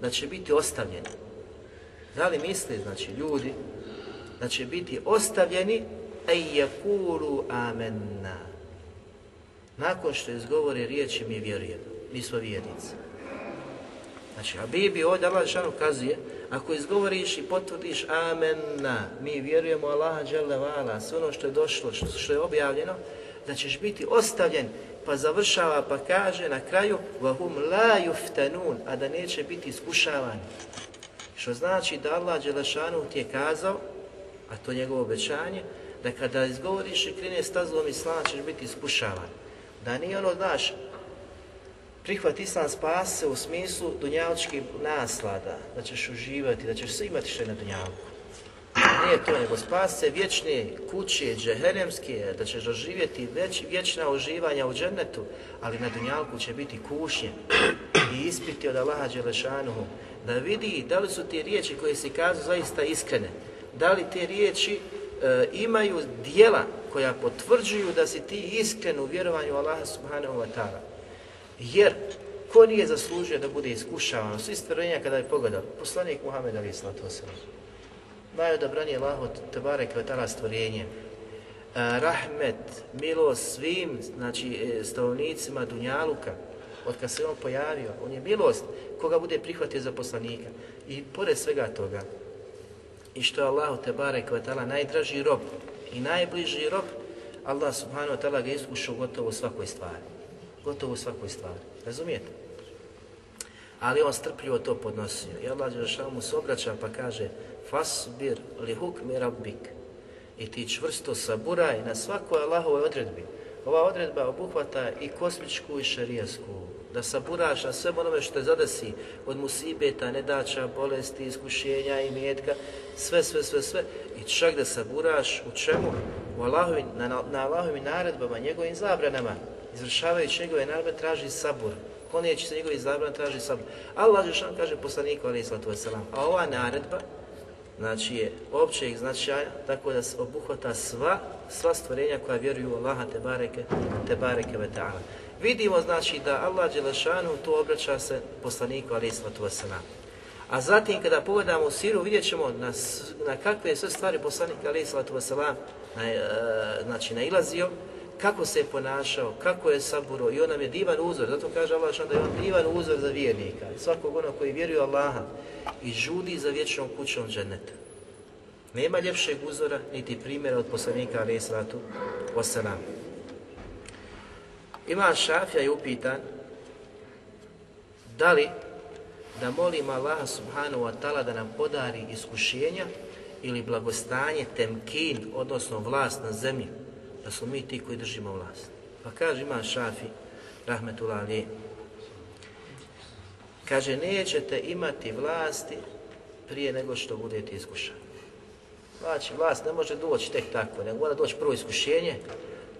da će biti ostavljeni? Da li misle, znači, ljudi da će biti ostavljeni ej jakulu amenna nakon što izgovore riječi mi vjerujemo, mi smo vjernici. Znači, a Bibi ovdje Allah Žešanu kazuje, ako izgovoriš i potvrdiš Amenna, mi vjerujemo Allaha Đelevala, sve ono što je došlo, što, je objavljeno, da ćeš biti ostavljen, pa završava, pa kaže na kraju vahum la yuftanun, a da neće biti iskušavani. Što znači da Allah Đelešanu ti je kazao, a to je njegovo obećanje, da kada izgovoriš i krene stazlom Islama ćeš biti iskušavan. Da nije ono, znaš, prihvat islam se u smislu dunjaličkih naslada, da ćeš uživati, da ćeš sve imati što je na dunjalku. Nije to, nego spas se vječne kuće, džeheremske, da ćeš doživjeti već, vječna uživanja u džennetu, ali na dunjalku će biti kušnje i ispiti od Allaha Đelešanuhu, da vidi da li su te riječi koje si kazu zaista iskrene, da li te riječi e, imaju dijela koja potvrđuju da si ti iskren u vjerovanju Allaha subhanahu wa ta'ala. Jer ko nije zaslužio da bude iskušavan, svi stvorenja kada je pogledao, poslanik Muhammed ali islatu wasalam, najodabranije od Tebare Kvetala stvorenje, rahmet, milost svim, znači, e, stavnicima Dunjaluka, od kad se on pojavio, on je milost koga bude prihvatio za poslanika. I pored svega toga, i što je Allahu Tebare Kvetala najdraži rob, i najbliži rob, Allah subhanahu wa ta'ala ga iskušao gotovo u svakoj stvari. Gotovo u svakoj stvari. Razumijete? Ali on strpljivo to podnosio. I Allah mu se obraća pa kaže Fasbir li hukmi rabbik. I ti čvrsto saburaj na svakoj Allahovoj odredbi. Ova odredba obuhvata i kosmičku i šarijasku. Da saburaš na svem onome što te zadesi od musibeta, nedača, bolesti, iskušenja i mjetka, sve, sve, sve, sve. I čak da saburaš u čemu? U Allahovim, na, na Allahovim naredbama, njegovim zabranama. Izvršavajući njegove naredbe traži sabur. Konijeći se njegovi zabran traži sabur. Allah Žešan kaže poslaniku alaih sallatu wasalam. A ova naredba, znači je općeg značaja, tako da se obuhvata sva, sva stvorenja koja vjeruju u Allaha te bareke, te bareke ve ta'ala. Vidimo znači da Allah Đelešanu tu obraća se poslaniku alaih sallatu wasalam. A zatim kada pogledamo u siru vidjet ćemo na, na kakve sve stvari poslanik alaih sallatu wasalam na, e, znači nailazio, kako se je ponašao, kako je saburo i on nam je divan uzor, zato kaže Allah da je on divan uzor za vjernika, svakog onog koji vjeruje Allaha i žudi za vječnom kućom dženeta. Nema ljepšeg uzora niti primjera od poslanika alaih sallatu wasalam. Ima Šafija je upitan da li da molim Allaha subhanahu wa ta'ala da nam podari iskušenja ili blagostanje, temkin, odnosno vlast na zemlji, da smo mi ti koji držimo vlast. Pa kaže ima Šafi, rahmetullah ali, kaže nećete imati vlasti prije nego što budete iskušani. Znači, vlast ne može doći tek tako, nego mora doći prvo iskušenje,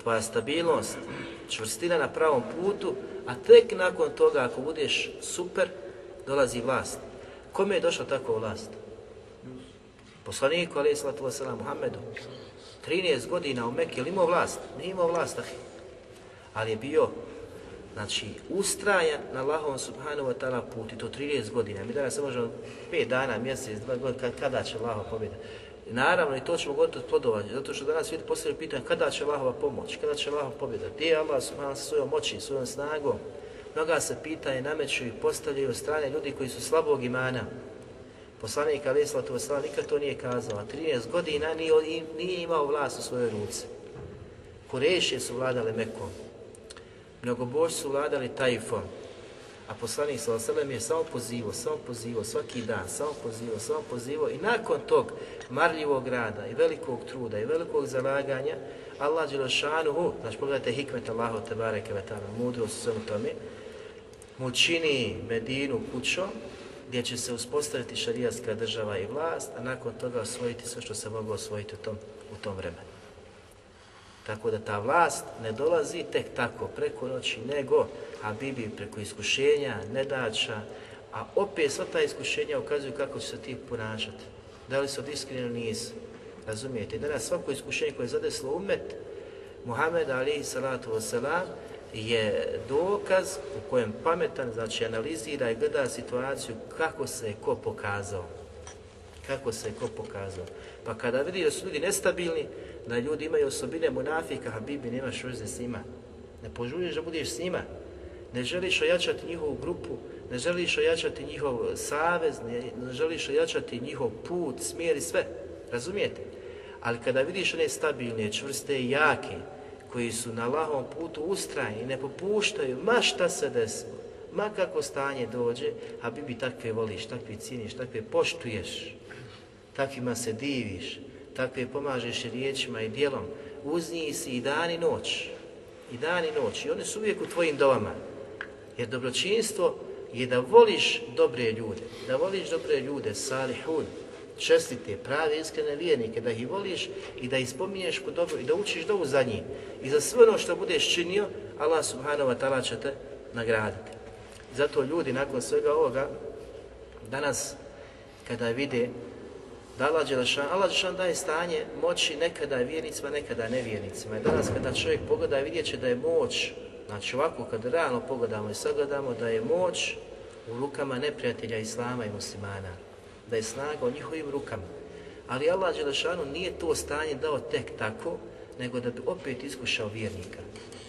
tvoja stabilnost, čvrstina na pravom putu, a tek nakon toga, ako budeš super, dolazi vlast. Kome je došla takva vlast? Poslaniku, ali je wasalam, Muhammedu. 13 godina u Mekke, ili imao vlast? Nije imao vlast. Ali je bio, znači, ustrajan na Allahom subhanahu wa ta'ala put i to 13 godina. Mi danas možemo 5 dana, mjesec, 2 godina, kada će Allahova pobjeda. I naravno, i to ćemo govoriti od plodovanja, zato što danas vidite postavljaju pitanje kada će Allahova pomoć, kada će Allahova pobjeda, gdje je Allah sa svojom moći, svojom snagom. Mnoga se pitanje nameću i postavljaju od strane ljudi koji su slabog imana. Poslanik Ali Islatu Vesela nikad to nije kazao, a 13 godina nije, nije imao vlast u svojoj ruci. Kurešije su vladale Mekom, mnogobož su vladali Tajfom, a poslanik sa Veselem je samo pozivo, samo pozivo, svaki dan, samo pozivo, samo pozivo i nakon tog marljivog rada i velikog truda i velikog zalaganja, Allah Đelešanuhu, znači pogledajte hikmet Allahu Tebare Kevetana, mudrost u tome, mu čini Medinu kućom gdje će se uspostaviti šarijatska država i vlast, a nakon toga osvojiti sve što se moglo osvojiti u tom, u tom vremenu. Tako da ta vlast ne dolazi tek tako preko noći, nego a bibi preko iskušenja, nedača, a opet sva ta iskušenja ukazuju kako će se ti ponašati. Da li su iskreni nisu. Razumijete? Danas svako iskušenje koje je zadeslo umet, Muhammed alihi salatu wasalam, je dokaz u kojem pametan znači analizira i gleda situaciju kako se je ko pokazao. Kako se je ko pokazao. Pa kada vidi da su ljudi nestabilni, da ljudi imaju osobine munafika, Habibi, nemaš veze s njima. Ne požuriš da budeš s njima. Ne želiš ojačati njihovu grupu, ne želiš ojačati njihov savez, ne, ne želiš ojačati njihov put, smjer i sve. Razumijete? Ali kada vidiš one stabilne, čvrste i jake, koji su na lahom putu ustrajni, ne popuštaju, ma šta se desilo, ma kako stanje dođe, a bi takve voliš, takve cijeniš, takve poštuješ, takvima se diviš, takve pomažeš riječima i dijelom, uz njih si i dan i noć, i dan i noć, i oni su uvijek u tvojim dovama, jer dobročinstvo je da voliš dobre ljude, da voliš dobre ljude, salihun, čestite, prave, iskrene vjernike, da ih voliš i da ih spominješ po dobro i da učiš dovu za njih. I za sve ono što budeš činio, Allah subhanahu wa ta'ala će te nagraditi. Zato ljudi nakon svega ovoga, danas kada vide da Allah Đelešan, Allah Đelešan daje stanje moći nekada vjernicima, nekada nevjernicima. I danas kada čovjek pogleda vidjet će da je moć, znači ovako kada realno pogledamo i sagledamo, da je moć u rukama neprijatelja Islama i muslimana da je snaga u njihovim rukama. Ali Allah Đelešanu nije to stanje dao tek tako, nego da bi opet iskušao vjernika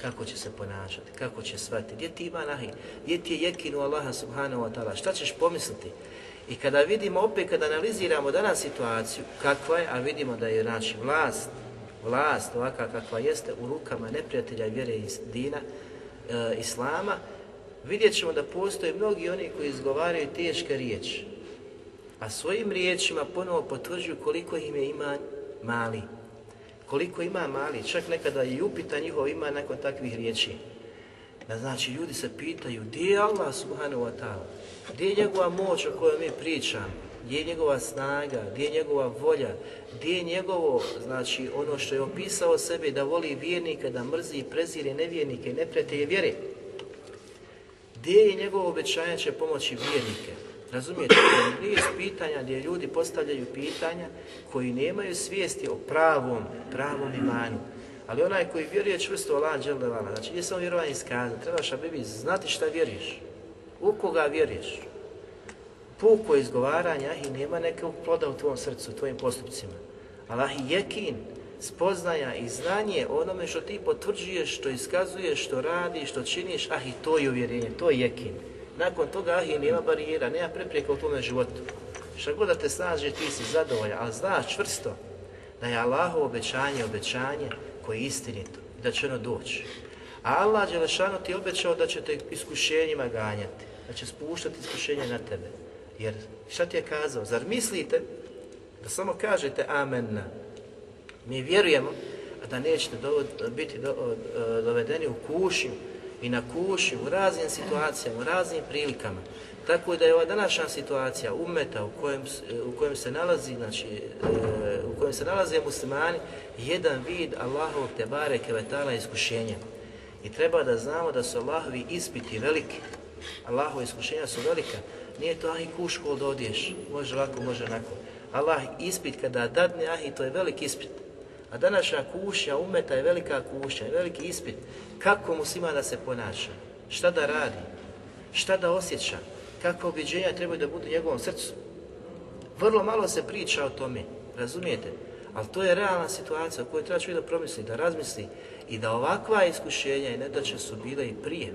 kako će se ponašati, kako će shvatiti, gdje ti ima nahi, gdje ti je jekinu Allaha subhanahu wa ta'ala, šta ćeš pomisliti? I kada vidimo opet, kada analiziramo danas situaciju, kakva je, a vidimo da je naši vlast, vlast ovakva kakva jeste u rukama neprijatelja vjere iz dina, e, Islama, vidjet ćemo da postoje mnogi oni koji izgovaraju teške riječi, a svojim riječima ponovo potvrđuju koliko im je iman mali. Koliko ima mali, čak nekada i upita njihov ima nakon takvih riječi. Da znači ljudi se pitaju gdje je Allah subhanahu wa ta'ala, gdje je njegova moć o kojoj mi pričamo, gdje je njegova snaga, gdje je njegova volja, gdje je njegovo, znači ono što je opisao sebe da voli vjernike, da mrzi i prezire nevjernike i neprijatelje vjere. Gdje je njegovo obećanje će pomoći vjernike? Razumijete, to je niz pitanja gdje ljudi postavljaju pitanja koji nemaju svijesti o pravom, pravom imanu. Ali onaj koji vjeruje čvrsto Allah dželevala, znači nije samo vjerovanje iskazati, trebaš abibi znati šta vjeruješ, u koga vjeruješ. Puko izgovaranja i nema nekog ploda u tvom srcu, u tvojim postupcima. Allah i jekin, spoznaja i znanje onome što ti potvrđuješ, što iskazuješ, što radiš, što činiš, ah i to je uvjerenje, to je jekin. Nakon toga ah i nema barijera, nema prepreka u tome životu. Šta god da te snaži, ti si zadovoljan, ali znaš čvrsto da je Allahovo obećanje, obećanje je istinito da će ono doći. A Allah Đelešanu ti obećao da će te iskušenjima ganjati, da će spuštati iskušenja na tebe. Jer šta ti je kazao? Zar mislite da samo kažete amenna, mi vjerujemo, a da nećete biti do, dovedeni u kušnju i na kušnju u raznim situacijama, u raznim prilikama. Tako da je ova današnja situacija umeta u kojem, u kojem se nalazi, znači, u kojem se nalaze muslimani, jedan vid Allahovog te bareke vetala iskušenja. I treba da znamo da su Allahovi ispiti veliki. Allahove iskušenja su velika. Nije to ah i kuškol da odiješ, može lako, može onako. Allah ispit kada dadne ah i to je veliki ispit. A današnja kušnja umeta je velika kušnja, je veliki ispit. Kako muslima da se ponaša? Šta da radi? Šta da osjeća? Kakva objeđenja trebaju da budu u njegovom srcu? Vrlo malo se priča o tome, razumijete? Ali to je realna situacija o kojoj treba čovjek da promisli, da razmisli i da ovakva iskušenja i nedaće su bile i prije.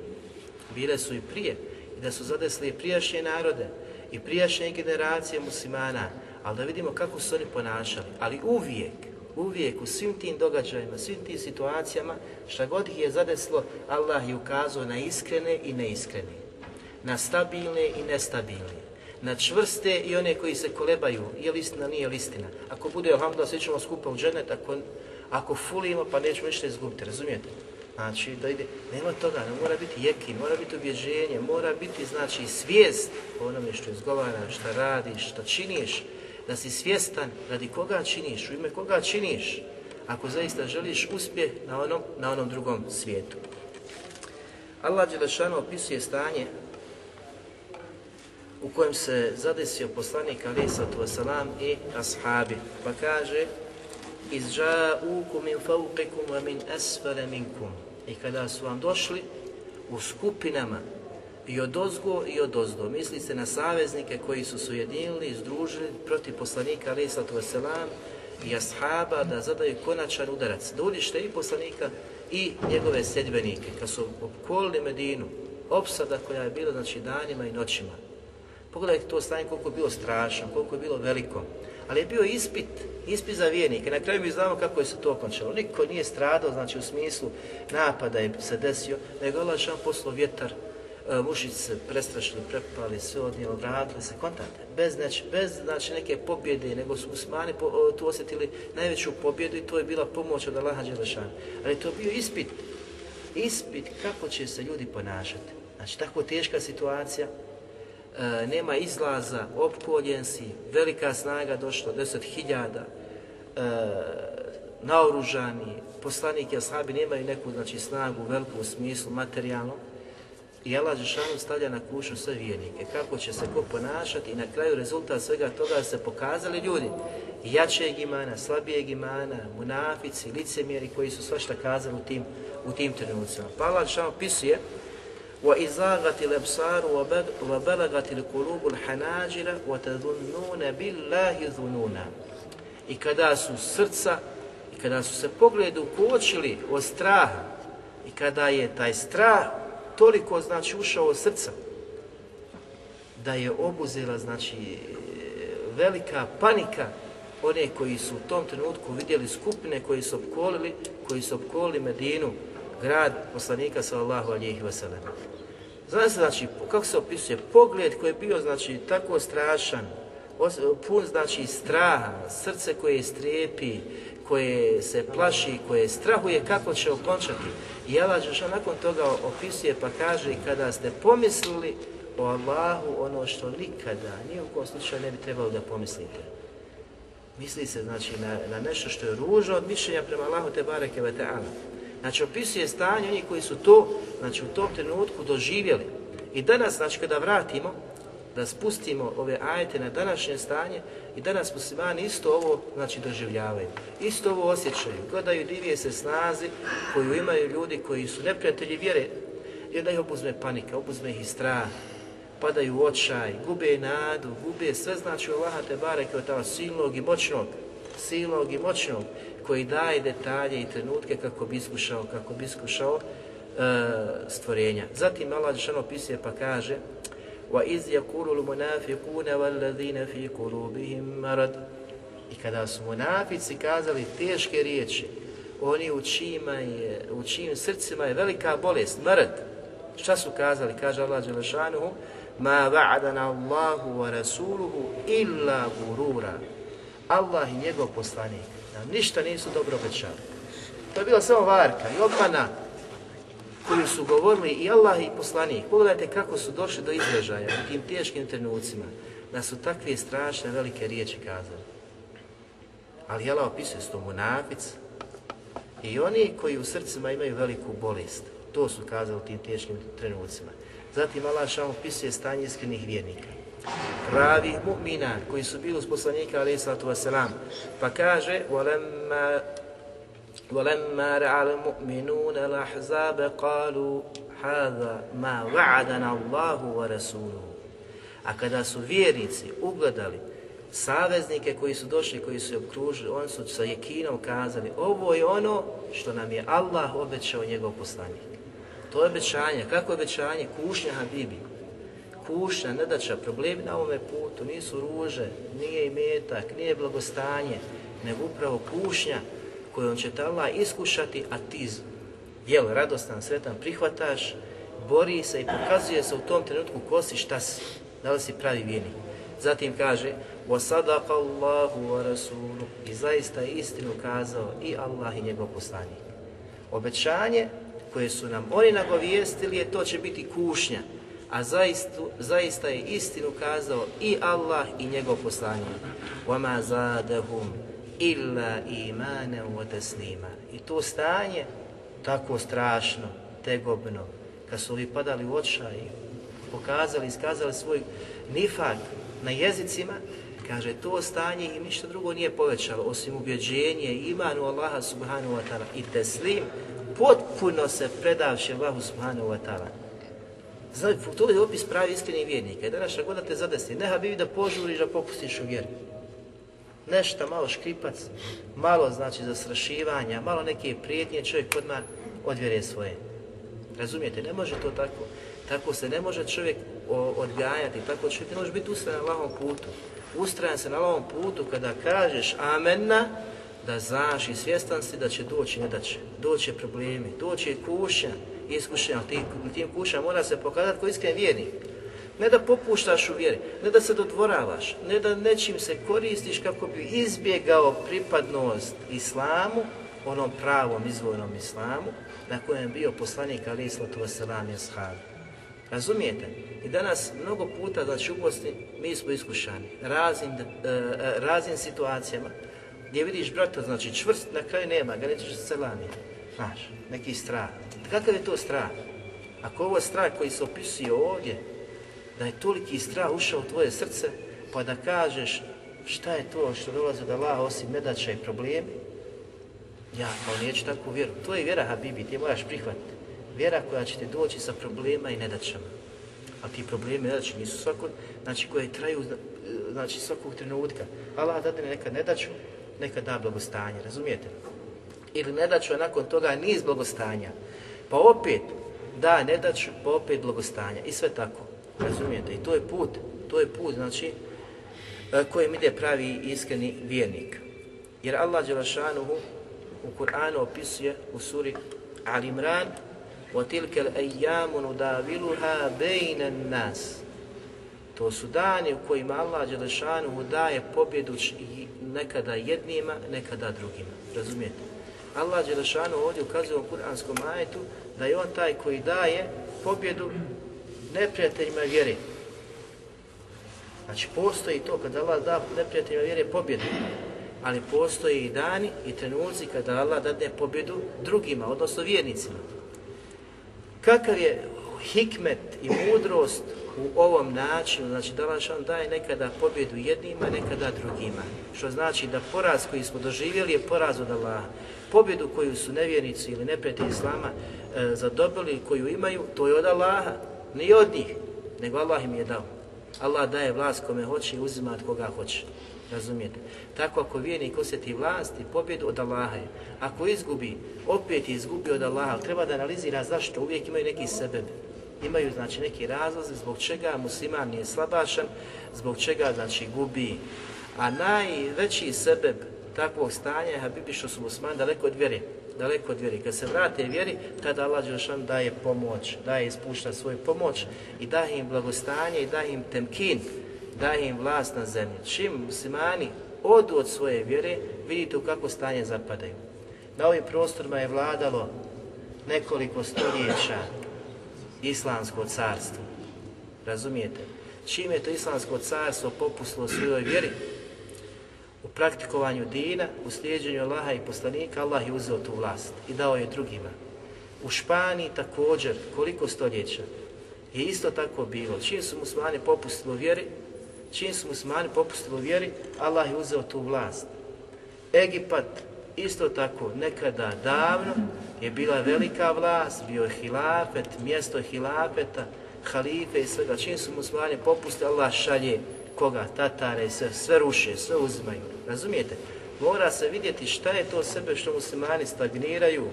Bile su i prije i da su zadesli i prijašnje narode i prijašnje generacije muslimana, ali da vidimo kako su oni ponašali. Ali uvijek, uvijek u svim tim događajima, svim tim situacijama, šta god ih je zadeslo, Allah je ukazao na iskrene i neiskrene, na stabilne i nestabilne, na čvrste i one koji se kolebaju, je li istina, nije li istina. Ako bude alhamdulillah, svi ćemo skupa u dženet, ako, ako fulimo, pa nećemo ništa izgubiti, razumijete? Znači, da ide, nema toga, ne mora biti jekin, mora biti objeđenje, mora biti, znači, svijest o onome što izgovaraš, šta radiš, šta činiš, da si svjestan radi koga činiš, u ime koga činiš, ako zaista želiš uspjeh na onom, na onom drugom svijetu. Allah Đelešanu opisuje stanje u kojem se zadesio poslanik sallatu wasalam i ashabi, pa kaže izža'ukum min fawqikum wa min asfala minkum i kada su vam došli u skupinama i od ozgo i od ozdo. Misli se na saveznike koji su se ujedinili i združili protiv poslanika sallatu wasalam i ashaba da zadaju konačan udarac. Da i poslanika i njegove sedbenike. Kad su opkolili Medinu, opsada koja je bila znači danima i noćima. Pogledajte to stanje koliko je bilo strašno, koliko je bilo veliko. Ali je bio ispit, ispit za vjernike. Na kraju mi znamo kako je se to okončalo. Niko nije stradao, znači u smislu napada je se desio, nego Allah šan poslao vjetar, e, mušici se prestrašili, prepali, sve odnijelo, vratili se, kontate. Bez, znači, bez znači, neke pobjede, nego su Usmani po, o, tu osjetili najveću pobjedu i to je bila pomoć od Allaha Đelešana. Ali to je bio ispit, ispit kako će se ljudi ponašati. Znači, tako teška situacija, e, nema izlaza, opkoljen si, velika snaga došla, deset hiljada, e, naoružani, poslanik i ashabi nemaju neku znači, snagu veliku smislu materijalno i Allah Žešanu stavlja na kušu sve vijenike, kako će se ko ponašati i na kraju rezultat svega toga se pokazali ljudi. Jačeg imana, slabijeg imana, munafici, licemjeri koji su svašta kazali u tim, u tim trenucima. Pa Allah Žešanu pisuje وَإِزَاغَتِ الْأَبْصَارُ وَبَلَغَتِ الْقُلُوبُ الْحَنَاجِرَ وَتَذُنُّونَ بِاللَّهِ ذُنُونَ I kada su srca, i kada su se pogledu ukočili od straha, i kada je taj strah toliko znači ušao od srca, da je obuzela znači velika panika one koji su u tom trenutku vidjeli skupine koji su opkolili, koji su opkolili Medinu, grad poslanika sallallahu alihi wasallam. Zna se, znači, kako se opisuje, pogled koji je bio, znači, tako strašan, pun, znači, straha, srce koje strepi, koje se plaši, koje strahuje kako će okončati. I Allah nakon toga opisuje pa kaže kada ste pomislili o Allahu ono što nikada, nije u kom slučaju ne bi trebalo da pomislite. Misli se znači na, na nešto što je ružno od mišljenja prema Allahu te bareke ve. Znači opisuje stanje onih koji su to, znači u tom trenutku doživjeli. I danas, znači kada vratimo, da spustimo ove ajete na današnje stanje i danas muslimani isto ovo znači doživljavaju. Isto ovo osjećaju, gledaju divije se snazi koju imaju ljudi koji su neprijatelji vjere. I da ih obuzme panika, obuzme ih strah, padaju u očaj, gube nadu, gube sve znači Allaha te bareke od silnog i moćnog, silnog i moćnog koji daje detalje i trenutke kako bi iskušao, kako bi iskušao e, stvorenja. Zatim Allah Žešano opisuje pa kaže وَإِذْ يَقُولُ الْمُنَافِقُونَ وَالَّذِينَ فِي قُلُوبِهِمْ مَرَدْ I kada su munafici kazali teške riječi, oni u čijima je, u čijim srcima je velika bolest, mrd. Šta su kazali? Kaže Allah Đelešanuhu, ma va'adana Allahu wa rasuluhu illa gurura. Allah i njegov poslanik nam ništa nisu dobro obećali. To je bila samo varka i obmana koju su govorili i Allah i poslanik. Pogledajte kako su došli do izražaja u tim teškim trenucima, da su takve strašne velike riječi kazali. Ali Allah opisuje s to munafic i oni koji u srcima imaju veliku bolest. To su kazali u tim teškim trenucima. Zatim Allah šam opisuje stanje iskrenih vjernika Pravi mu'mina koji su bili uz poslanika alaih sallatu wasalam. Pa kaže وَلَمَّا وَلَمَّا رَعَ الْمُؤْمِنُونَ الْأَحْزَابَ قَالُوا هَذَا مَا وَعَدَنَا اللَّهُ وَرَسُولُهُ A kada su vjernici ugledali saveznike koji su došli, koji su okružili, oni su sa jekinom kazali ovo je ono što nam je Allah obećao njegov poslanik. To je obećanje. Kako je obećanje? Kušnja Habibi. Kušnja, nedača, problemi na ovome putu nisu ruže, nije imetak, nije blagostanje, nego upravo kušnja kojom će te Allah iskušati, a ti, jel, radostan, sretan, prihvataš, bori se i pokazuje se u tom trenutku ko si, šta si, da li si pravi vjernik. Zatim kaže, وَصَدَقَ اللَّهُ وَرَسُولُ I zaista je istinu kazao i Allah i njegov poslanik. Obećanje koje su nam oni nagovijestili je to će biti kušnja, a zaista, zaista je istinu kazao i Allah i njegov poslanik. وَمَا زَادَهُمْ illa imane u teslima. I to stanje, tako strašno, tegobno, kad su ovi padali u očaj, pokazali, iskazali svoj nifak na jezicima, kaže, to stanje im ništa drugo nije povećalo, osim ubjeđenje, imanu Allaha subhanahu wa ta'ala i teslim, potpuno se predavši Allahu subhanahu wa ta'ala. Znači, to je opis pravi iskreni vjernika. I danas god da te zadesi, neha bi da požuriš da popustiš u vjeru nešto malo škripac, malo znači zastrašivanja, malo neke prijetnje, čovjek odmah odvjere svoje. Razumijete, ne može to tako. Tako se ne može čovjek odgajati, tako čovjek ne može biti ustrajan na lahom putu. Ustrajan se na lahom putu kada kažeš amenna, da znaš i svjestan si da će doći, ne da će. Doći problemi, doći kušnja, iskušenja, tim, tim kušnja mora se pokazati koji iskren vjernik. Ne da popuštaš u vjeri, ne da se dodvoravaš, ne da nečim se koristiš kako bi izbjegao pripadnost islamu, onom pravom izvornom islamu, na kojem je bio poslanik Ali Islatu Veselam i Ashab. Razumijete? I danas mnogo puta, znači u Bosni, mi smo iskušani raznim, e, e, raznim situacijama gdje vidiš brata, znači čvrst, na kraju nema, ga nećeš selami. Znaš, neki strah. Kakav je to strah? Ako ovo strah koji se opisuje ovdje, da je toliki strah ušao u tvoje srce, pa da kažeš šta je to što dolazi od Allaha osim nedaća i problemi, ja kao neću takvu vjeru. To je vjera Habibi, ti moraš prihvatiti. Vjera koja će ti doći sa problema i nedaćama. A ti problemi i nedaće nisu svako, znači koje traju znači svakog trenutka. Allah dadne nekad nedaću, nekad da blagostanje, razumijete? Ili nedaću, a nakon toga niz blagostanja. Pa opet da nedaću, pa opet blagostanja. I sve tako. Razumijete? I to je put, to je put, znači, e, kojim ide pravi iskreni vjernik. Jer Allah Đelešanuhu u Kur'anu opisuje u suri Ali Imran, وَتِلْكَ الْأَيَّامُ نُدَاوِلُهَا بَيْنَ النَّاسِ To su dani u kojima Allah Đelešanuhu daje pobjedu nekada jednima, nekada drugima. Razumijete? Allah Đelešanuhu ovdje ukazuje u kuranskom ajetu da je on taj koji daje pobjedu neprijateljima vjere. Znači postoji to kada Allah da neprijateljima vjere pobjedu, ali postoji i dani i trenuci kada Allah dadne pobjedu drugima, odnosno vjernicima. Kakav je hikmet i mudrost u ovom načinu, znači da Allah daje nekada pobjedu jednima, nekada drugima. Što znači da poraz koji smo doživjeli je poraz od Allaha. Pobjedu koju su nevjernici ili neprijatelji Islama e, zadobili, koju imaju, to je od Allaha, nije od njih, nego Allah im je dao. Allah daje vlast kome hoće i uzima od koga hoće. Razumijete? Tako ako vjernik osjeti vlast i pobjedu od Allaha je. Ako izgubi, opet je od Allaha. Treba da analizira zašto. Uvijek imaju neki sebebe. Imaju znači neki razlozi zbog čega musliman nije slabašan, zbog čega znači gubi. A najveći sebeb takvog stanja Habibi što su musliman daleko od vjere daleko od vjeri. Kad se vrate vjeri, tada Allah Đelšan daje pomoć, daje ispušta svoju pomoć i daje im blagostanje i daje im temkin, daje im vlast na zemlji. Čim muslimani odu od svoje vjere, vidite u kako stanje zapadaju. Na ovim prostorima je vladalo nekoliko stoljeća islamsko carstvo. Razumijete? Čim je to islamsko carstvo popuslo svojoj vjeri, u praktikovanju dina, u slijedženju Allaha i poslanika, Allah je uzeo tu vlast i dao je drugima. U Španiji također, koliko stoljeća, je isto tako bilo. Čim su muslimani popustili u vjeri, čim su muslimani popustili u vjeri, Allah je uzeo tu vlast. Egipat, isto tako, nekada davno, je bila velika vlast, bio je hilafet, mjesto hilafeta, halife i svega. Čim su muslimani popustili, Allah šalje koga? Tatare, sve, sve ruše, sve uzimaju. Razumijete? Mora se vidjeti šta je to sebe što muslimani stagniraju,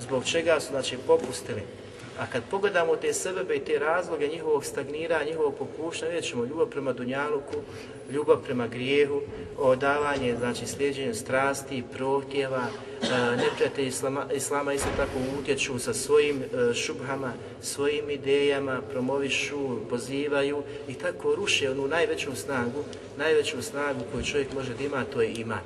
zbog čega su znači popustili. A kad pogledamo te sebebe i te razloge njihovog stagniranja, njihovog popušta, vidjet ćemo ljubav prema Dunjaluku, ljubav prema grijehu, odavanje, znači slijeđenje strasti, prohtjeva, e, neprijatelji islama, islama isto tako utječu sa svojim e, šubhama, svojim idejama, promovišu, pozivaju i tako ruše onu najveću snagu, najveću snagu koju čovjek može da ima, to je iman.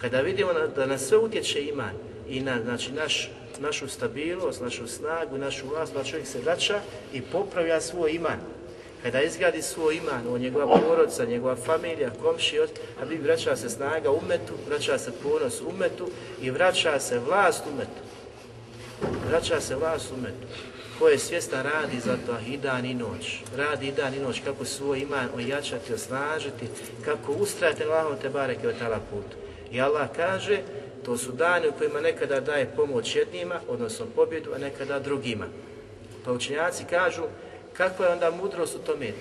Kada vidimo da na sve utječe iman i na znači, naš našu stabilnost, našu snagu, našu vlast, da čovjek se vraća i popravlja svoj iman. Kada izgradi svoj iman, on njegova porodca, njegova familija, komšijot, a bi vraća se snaga umetu, vraća se ponos umetu i vraća se vlast umetu. Vraća se vlast umetu. Ko je svjestan radi za to i dan i noć. Radi i dan i noć kako svoj iman ojačati, osnažiti, kako ustrajati na Allahom te bareke od tala putu. I Allah kaže, to su dani u kojima nekada daje pomoć jednima, odnosno pobjedu, a nekada drugima. Pa učenjaci kažu, kakva je onda mudrost u tome?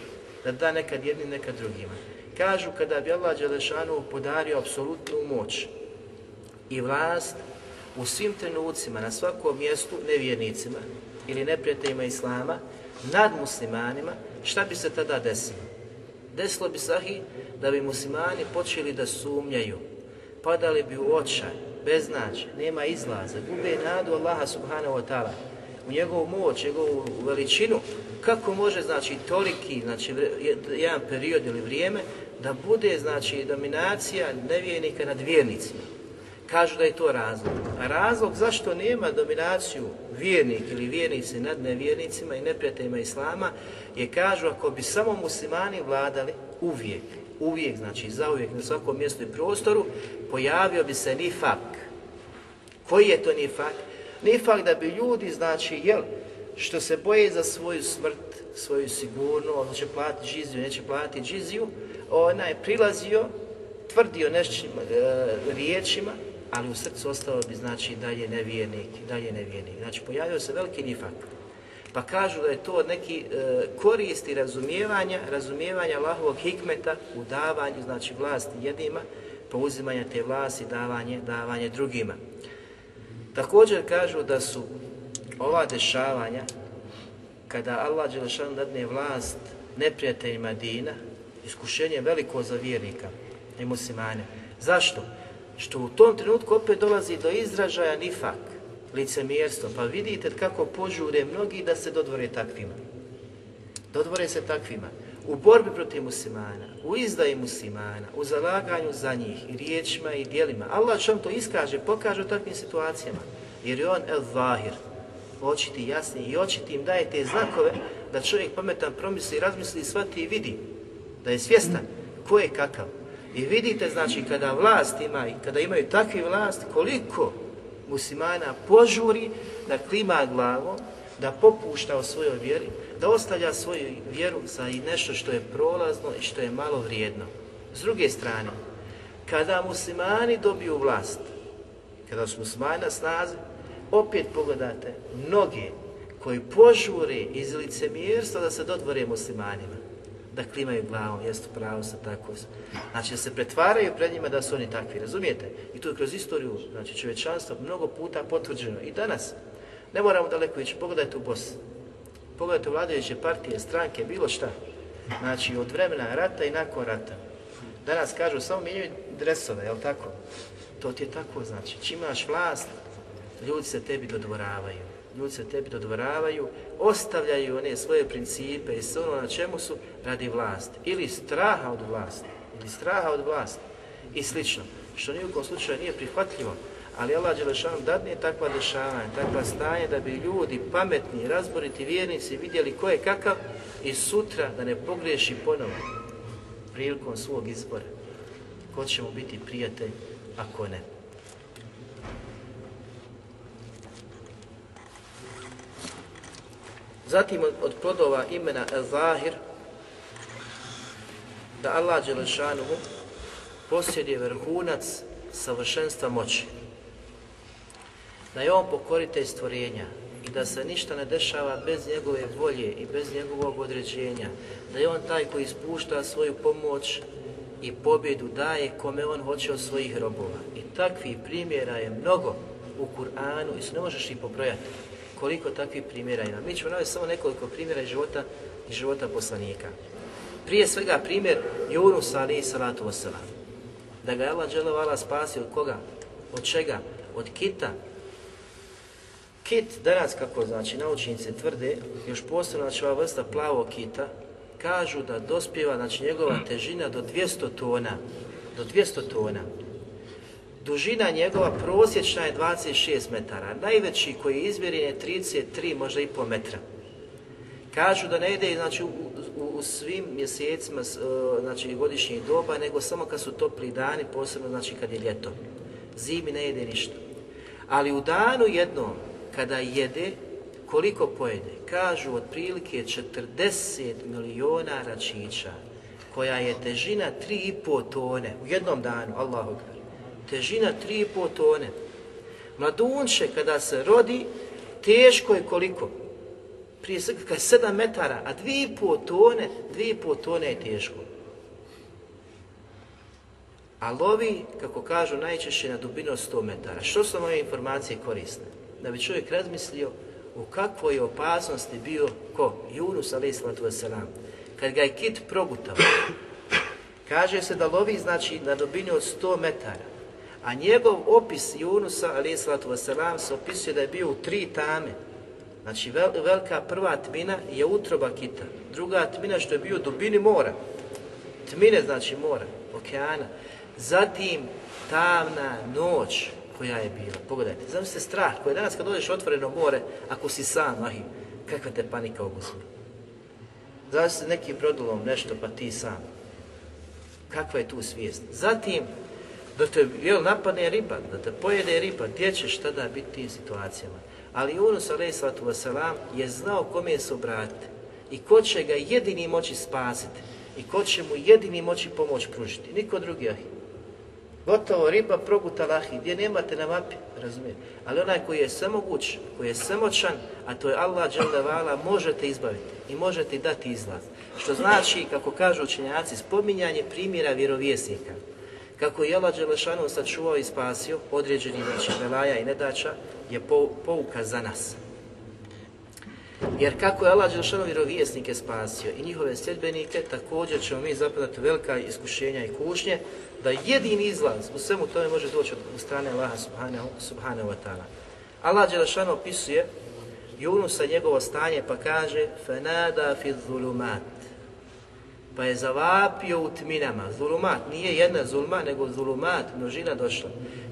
Da da nekad jednim, nekad drugima. Kažu, kada bi Allah Đelešanu podario apsolutnu moć i vlast u svim trenucima, na svakom mjestu, nevjernicima ili neprijateljima Islama, nad muslimanima, šta bi se tada desilo? Desilo bi sahi da bi muslimani počeli da sumnjaju, padali bi u očaj, beznađe, nema izlaza, gube nadu Allaha subhanahu wa ta'ala, u njegovu moć, njegovu veličinu, kako može, znači, toliki, znači, jedan period ili vrijeme, da bude, znači, dominacija nevjernika nad vjernicima. Kažu da je to razlog. A razlog zašto nema dominaciju vjernik ili vjernici nad nevjernicima i neprijateljima Islama je, kažu, ako bi samo muslimani vladali uvijek, uvijek, znači zauvijek na svakom mjestu i prostoru, pojavio bi se nifak. Koji je to nifak? Nifak da bi ljudi, znači, jel, što se boje za svoju smrt, svoju sigurnost, će platiti džiziju, neće platiti džiziju, onaj prilazio, tvrdio nešćim e, riječima, ali u srcu ostao bi, znači, dalje nevjernik, dalje nevjernik. Znači, pojavio se veliki nifak. Pa kažu da je to neki e, koristi razumijevanja, razumijevanja Allahovog hikmeta u davanju, znači vlasti jednima, pouzimanja te vlasti, davanje, davanje drugima. Također kažu da su ova dešavanja, kada Allah Đelešan dadne vlast neprijateljima dina, iskušenje veliko za vjernika i muslimane. Zašto? Što u tom trenutku opet dolazi do izražaja nifak, licemjerstvo. Pa vidite kako požure mnogi da se dodvore takvima. Dodvore se takvima. U borbi protiv muslimana, u izdaji muslimana, u zalaganju za njih i riječima i dijelima. Allah vam to iskaže, pokaže u takvim situacijama. Jer je on el zahir, očiti jasni i očiti im daje te znakove da čovjek pametan promisli, razmisli, shvati i vidi da je svjestan ko je kakav. I vidite, znači, kada vlast ima i kada imaju takvi vlast, koliko muslimana požuri da klima glavom, da popušta o svojoj vjeri, da ostavlja svoju vjeru za i nešto što je prolazno i što je malo vrijedno. S druge strane, kada muslimani dobiju vlast, kada su muslimani na snazi, opet pogledate mnoge koji požure iz licemjerstva da se dodvore muslimanima, da klimaju glavom, jest pravo sa tako. Znači da se pretvaraju pred njima da su oni takvi, razumijete? I to je kroz istoriju, znači čovječanstva mnogo puta potvrđeno. I danas, ne moramo daleko ići, pogledajte u Bosni. Pogledajte vladajuće partije, stranke, bilo šta. Znači od vremena rata i nakon rata. Danas kažu samo mijenjaju dresove, jel tako? To ti je tako znači. Čim imaš vlast, ljudi se tebi dodvoravaju. Ljudi se tebi dodvoravaju, ostavljaju one svoje principe i sve ono na čemu su radi vlasti. Ili straha od vlasti. Ili straha od vlasti. I slično. Što nijekom slučaju nije prihvatljivo. Ali Allah Đelešanu dadne takva dešavanja, takva stanje da bi ljudi pametni, razboriti vjernici vidjeli ko je kakav i sutra da ne pogriješi ponovo prilikom svog izbora. Ko će mu biti prijatelj, ako ne. Zatim od plodova imena El-Zahir, da Allah Đelešanuhu posjeduje vrhunac savršenstva moći. Da je on pokoritelj stvorenja i da se ništa ne dešava bez njegove volje i bez njegovog određenja. Da je on taj koji ispušta svoju pomoć i pobjedu daje kome on hoće od svojih robova. I takvih primjera je mnogo u Kur'anu i se ne možeš ih pobrojati koliko takvih primjera ima. Mi ćemo navesti samo nekoliko primjera iz života, iz života poslanika. Prije svega primjer Yunus ali salatu wasalam. Da ga je Allah dželovala spasio od koga? Od čega? Od kita. Kit danas, kako znači naučnici tvrde, još posebno znači ova vrsta plavog kita, kažu da dospjeva znači njegova težina do 200 tona. Do 200 tona. Dužina njegova prosječna je 26 metara, najveći koji je izmjeren je 33, možda i po metra. Kažu da ne ide znači, u, u, u svim mjesecima znači, godišnjih doba, nego samo kad su topli dani, posebno znači kad je ljeto. Zimi ne jede ništa. Ali u danu jednom, kada jede, koliko pojede? Kažu otprilike 40 miliona račića, koja je težina 3,5 tone u jednom danu, Allahu težina 3,5 tone. Mladunče kada se rodi, teško je koliko? Prije svega kada je 7 metara, a 2,5 tone, 2,5 tone je teško. A lovi, kako kažu, najčešće na dubinu 100 metara. Što su ove informacije korisne? Da bi čovjek razmislio u kakvoj je opasnosti bio ko? Junus a.s. Kad ga je kit progutao, kaže se da lovi znači na dubini od 100 metara. A njegov opis Junusa, alaih wasalam, se opisuje da je bio u tri tame. Znači, vel, velika prva tmina je utroba kita. Druga tmina što je bio u dubini mora. Tmine znači mora, okeana. Zatim tamna noć koja je bila. Pogledajte, se strah koji danas kad dođeš otvoreno more, ako si sam, ahi, kakva te panika oguzme. Znaš se neki brodolom nešto, pa ti sam. Kakva je tu svijest? Zatim, da te jel, napadne riba, da te pojede riba, gdje ćeš tada biti tim situacijama? Ali Yunus a.s. je znao kome se obratiti i ko će ga jedini moći spasiti i ko će mu jedini moći pomoć pružiti, niko drugi ahi. Gotovo, riba progutala ahi, gdje nemate na mapi, razumijete? Ali onaj koji je samoguć, koji je samoćan, a to je Allah dželdavala, možete izbaviti i možete dati izlaz. Što znači, kako kažu učenjaci, spominjanje primjera vjerovjesnika kako je Allah Đelešanu sačuvao i spasio određeni znači velaja i nedača je pouka za nas. Jer kako je Allah Đelešanu vjerovijesnike spasio i njihove sljedbenike, također ćemo mi zapadati velika iskušenja i kušnje, da jedini izlaz u svemu tome može doći od strane Allaha subhanahu, subhanahu wa ta'ala. Allah Đelešanu opisuje Junusa njegovo stanje pa kaže Fenada fi zulumat pa je zavapio u tminama. Zulumat, nije jedna zulma, nego zulumat, množina došla.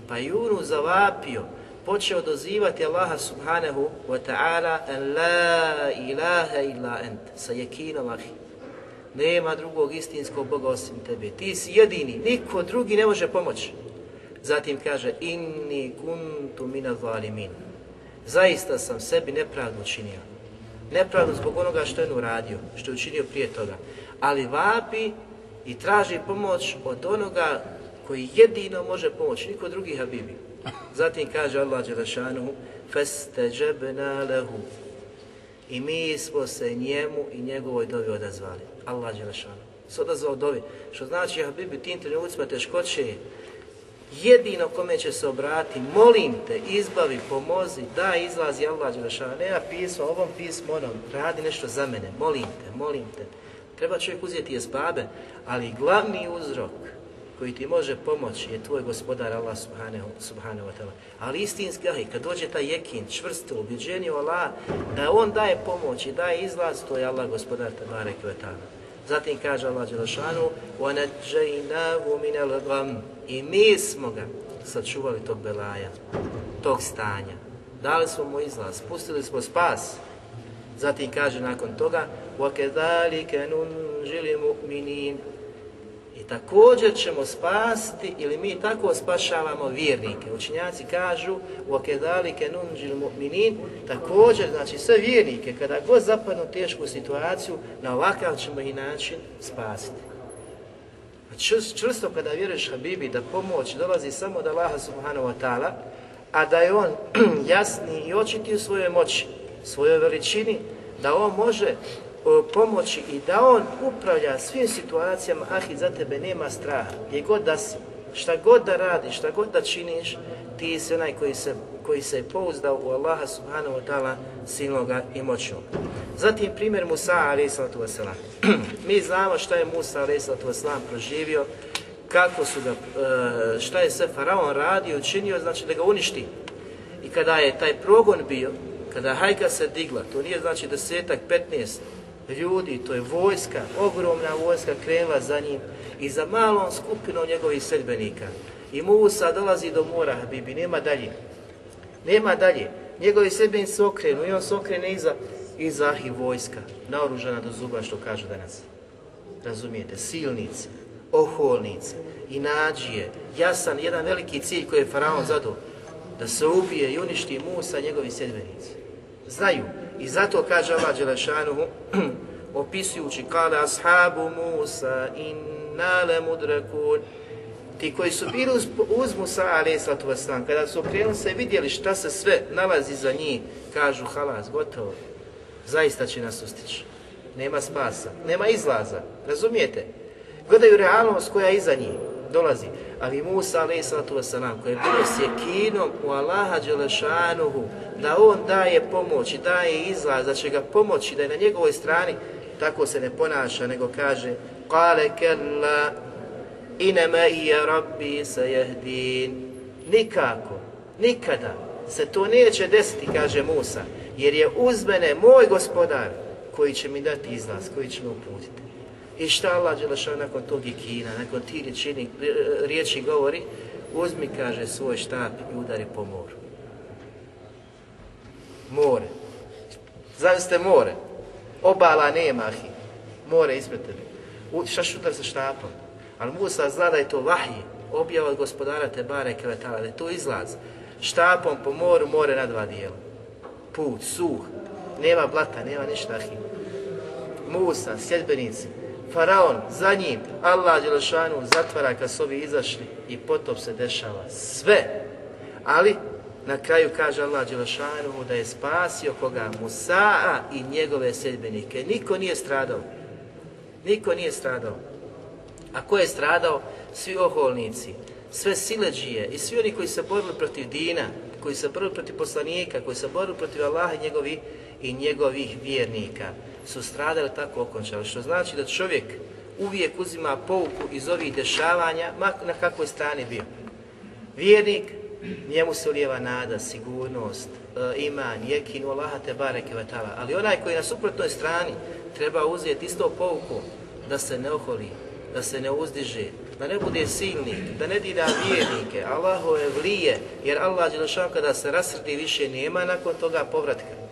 Pa je Yunus zavapio, počeo dozivati Allaha subhanahu wa ta'ala la ilaha illa ent, sa jekinom ahi. Nema drugog istinskog Boga osim tebe. Ti si jedini, niko drugi ne može pomoći. Zatim kaže, inni kuntu mina zalimin. Zaista sam sebi nepravdu učinio. Nepravdu zbog onoga što je uradio, što je učinio prije toga Ali vapi i traži pomoć od onoga koji jedino može pomoći, niko drugi Habibi. Zatim kaže Allah Đelešanu, فَاسْتَجَبْنَا لَهُ I mi smo se njemu i njegovoj dovi odazvali. Allah Đelešanu. Se odazvao dovi. Što znači, Habibi, tim trenucima teškoće je jedino kome će se obrati, molim te, izbavi, pomozi, da izlazi Allah Đelešanu. Nema pisma, ovom pismo, onom, radi nešto za mene, molim te, molim te. Treba čovjek uzeti babe, ali glavni uzrok koji ti može pomoći je tvoj gospodar Allah subhanahu, subhanahu wa ta'ala. Ali istinski, ahi, kad dođe taj jekin, čvrsto, ubiđenje u Allah, da on daje pomoć i daje izlaz, to je Allah gospodar tabarek wa ta'ala. Zatim kaže Allah Đelešanu وَنَجَّيْنَاهُ مِنَ الْغَمِ I mi smo ga sačuvali tog belaja, tog stanja. Dali smo mu izlaz, pustili smo spas. Zatim kaže nakon toga وَكَذَلِكَ نُنْجِلِ مُؤْمِنِينَ I također ćemo spasti, ili mi tako spašavamo vjernike. Učinjaci kažu, وَكَذَلِكَ نُنْجِلْ مُؤْمِنِينَ Također, znači sve vjernike, kada god zapadnu u tešku situaciju, na ovakav ćemo i način spasiti. Čvrsto kada vjeruješ Habibi da pomoć dolazi samo od Allaha subhanahu wa ta'ala, a da je on jasni i očiti u svojoj moći, svojoj veličini, da on može pomoći i da on upravlja svim situacijama, ah i za tebe nema straha, gdje god da si, šta god da radiš, šta god da činiš, ti si onaj koji se, koji se je pouzdao u Allaha subhanahu wa ta'ala silnoga i moćnog. Zatim primjer Musa a.s. Mi znamo šta je Musa a.s. proživio, kako su ga, e, šta je sve faraon radio, učinio, znači da ga uništi. I kada je taj progon bio, kada hajka se digla, to nije znači desetak, petnaest ljudi, to je vojska, ogromna vojska krenula za njim i za malom skupinom njegovih sedbenika. I Musa dolazi do mora, Habibi, nema dalje. Nema dalje. Njegovi sedbenici se okrenu i on se okrene iza, iza i vojska, naoružana do zuba, što kažu danas. Razumijete, silnici, oholnice i nađije, jasan, jedan veliki cilj koji je Faraon zadao, da se ubije i uništi Musa njegovi sedbenici. Znaju, i zato kaže Allah Đelešanuhu, opisujući kada ashabu Musa inna le mudrakun, ti koji su bili uz, uz Musa a.s. kada su okrenuli se vidjeli šta se sve nalazi za njih, kažu halas, gotovo, zaista će nas ustići. Nema spasa, nema izlaza, razumijete? Gledaju realnost koja iza njih dolazi. Ali Musa a.s. koji je bio sjekinom u Allaha Đelešanuhu, da on daje pomoć i daje izlaz, da će ga pomoći, da je na njegovoj strani, tako se ne ponaša, nego kaže Kale kella inema i rabbi sajahdin. Nikako, nikada se to neće desiti, kaže Musa, jer je uz mene moj gospodar koji će mi dati izlaz, koji će me uputiti. I šta Allah Đelešan nakon tog ikina, nakon tih riječi, riječi govori, uzmi, kaže, svoj štap i udari po moru. More. Zamislite more. Obala nema, ahi. More ispred tebe. Šta šutar sa štapom. Ali Musa zna da je to vahji, objava od gospodara Tebare Kvetala, da je to izlaz. Štapom po moru, more na dva dijela. Put, suh, nema blata, nema ništa, ahi. Musa, sjedbenici, Faraon, za njim, Allah Đelešanu zatvara kad su ovi izašli i potop se dešava. Sve. Ali, na kraju kaže Allah Đelešanu da je spasio koga? Musaa i njegove sedbenike. Niko nije stradao. Niko nije stradao. A ko je stradao? Svi oholnici, sve sileđije i svi oni koji se borili protiv Dina, koji se borili protiv poslanika, koji se borili protiv Allaha i njegovih, i njegovih vjernika su stradali tako okončali. Što znači da čovjek uvijek uzima pouku iz ovih dešavanja, na kakvoj strani bio. Vjernik njemu se ulijeva nada, sigurnost, e, iman, jekin, Allaha te bareke ve ta'ala. Ali onaj koji je na suprotnoj strani treba uzeti isto pouku da se ne oholi, da se ne uzdiže, da ne bude silnik, da ne dira vjernike, Allahove vlije, jer Allah Đelešan kada se rasrdi više nema nakon toga povratka.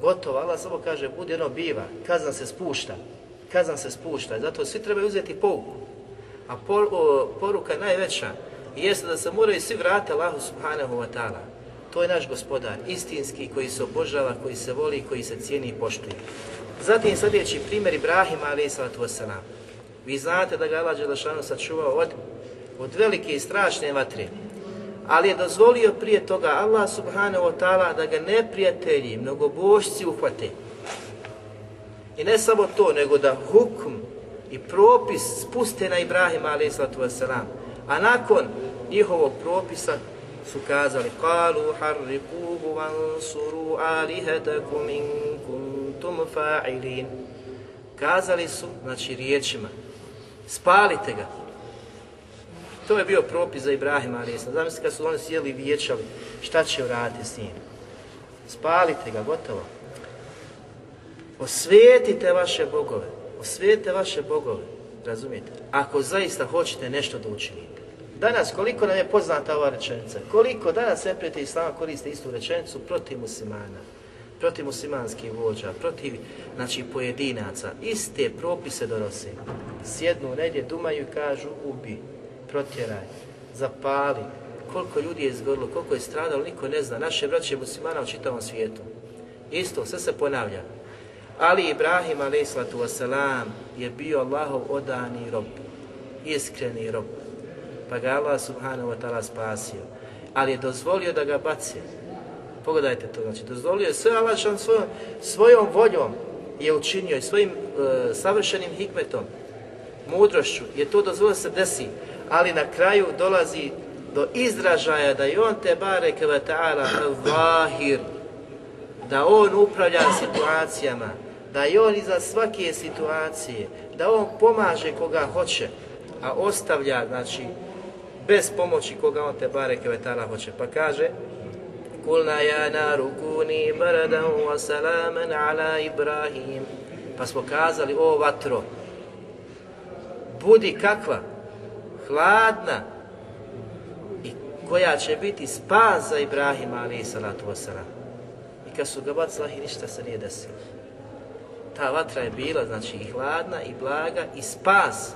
Gotovo, Allah samo kaže, bude ono biva, kazna se spušta, kazna se spušta, zato svi trebaju uzeti pouku. A por, o, poruka najveća jeste da se moraju svi vratiti Allahu subhanahu wa ta'ala. To je naš gospodar, istinski, koji se obožava, koji se voli, koji se cijeni i poštuje. Zatim sljedeći primjer Ibrahima alaih sallatu wasalam. Vi znate da ga Allah Đelešanu sačuvao od, od velike i strašne vatre. Ali je dozvolio prije toga Allah subhanahu wa ta'ala da ga neprijatelji, mnogobošci uhvate. I ne samo to, nego da hukm i propis spuste na Ibrahima a.s. A nakon njihovog propisa su kazali Kalu harrikuhu vansuru alihetakum in kuntum fa'ilin. Kazali su, znači riječima, spalite ga. To je bio propis za Ibrahima a.s. Zamislite kad su oni sjeli i vijećali, šta će uraditi s njim? Spalite ga, gotovo. Osvijetite vaše bogove, osvijetite vaše bogove, razumijete? Ako zaista hoćete nešto da učinite. Danas, koliko nam je poznata ova rečenica, koliko danas neprijatelji Islama koriste istu rečenicu protiv muslimana, protiv muslimanskih vođa, protiv znači, pojedinaca, iste propise donose. Sjednu negdje, dumaju i kažu ubi, protjeraj, zapali, koliko ljudi je izgorilo, koliko je stradalo, niko ne zna. Naše braće muslimana u čitavom svijetu. Isto, sve se ponavlja. Ali Ibrahim a.s. je bio Allahov odani rob, iskreni rob, pa ga Allah subhanahu wa ta'ala spasio. Ali je dozvolio da ga baci. Pogledajte to, znači dozvolio je sve Allah svojom, svojom voljom je učinio i svojim e, savršenim hikmetom, mudrošću, je to dozvolio se desi, ali na kraju dolazi do izražaja da je on te bare ta'ala vahir, da on upravlja situacijama, da je on iza svake situacije, da on pomaže koga hoće, a ostavlja, znači, bez pomoći koga on te bare kevetala hoće. Pa kaže, Kulna ja naru kuni baradan wa salaman ala Ibrahim. Pa smo kazali, o vatro, budi kakva, hladna i koja će biti spas za Ibrahima alaih salatu wasalam. I kad su ga bacila, ništa se nije desilo ta vatra je bila znači i hladna i blaga i spas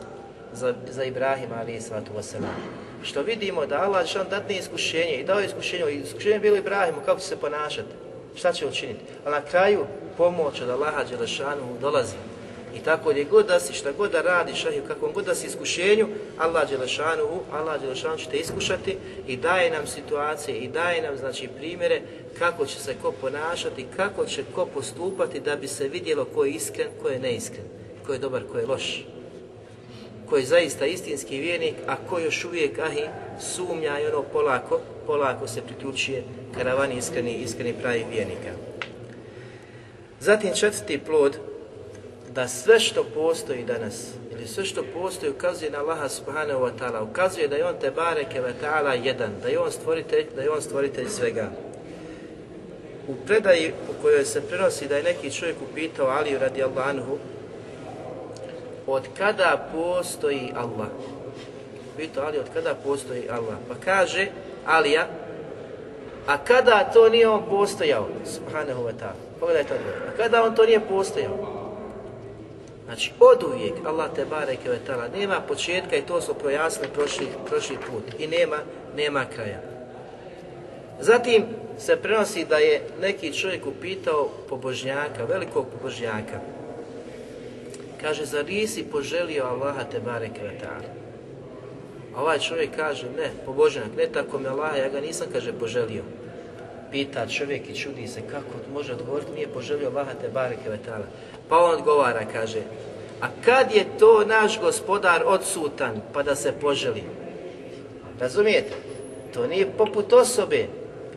za, za Ibrahima ali sallatu wasalam. Što vidimo da Allah što datne iskušenje i dao je iskušenje, iskušenje je bilo Ibrahimu kako će se ponašati, šta će učiniti. A na kraju pomoć od Allaha Đelešanu dolazi. I tako gdje god da si, šta god da radiš, u kakvom god da si iskušenju, Allah Đelešanu, Allah Đelešanu će te iskušati i daje nam situacije i daje nam znači primjere kako će se ko ponašati, kako će ko postupati da bi se vidjelo ko je iskren, ko je neiskren, ko je dobar, ko je loš. Ko je zaista istinski vjernik, a ko još uvijek ahi sumnja i ono polako, polako se priključuje karavani iskreni, iskreni pravi vjernika. Zatim četvrti plod, da sve što postoji danas, ili sve što postoji ukazuje na Allaha subhanahu wa ta'ala, ukazuje da je on te bareke wa ta'ala jedan, da je on stvoritelj, da je on stvoritelj svega. U predaji u kojoj se prenosi da je neki čovjek upitao Aliju radi Allahu od kada postoji Allah? Pitao Ali od kada postoji Allah? Pa kaže Alija, a kada to nije on postojao? Subhanahu wa ta'ala. Pogledajte odgovor. A kada on to nije postojao? Znači, od uvijek Allah te bareke ve ta'ala nema početka i to smo projasnili prošli, prošli put. I nema, nema kraja. Zatim se prenosi da je neki čovjek upitao pobožnjaka, velikog pobožnjaka. Kaže, zar nisi poželio Allaha te bareke ve ta'ala? A ovaj čovjek kaže, ne, pobožnjak, ne tako mi Allah, ja ga nisam, kaže, poželio. Pita čovjek i čudi se, kako može odgovoriti, nije poželio Allaha te bareke ve ta'ala. Pa on odgovara, kaže, a kad je to naš gospodar odsutan, pa da se poželi? Razumijete? To nije poput osobe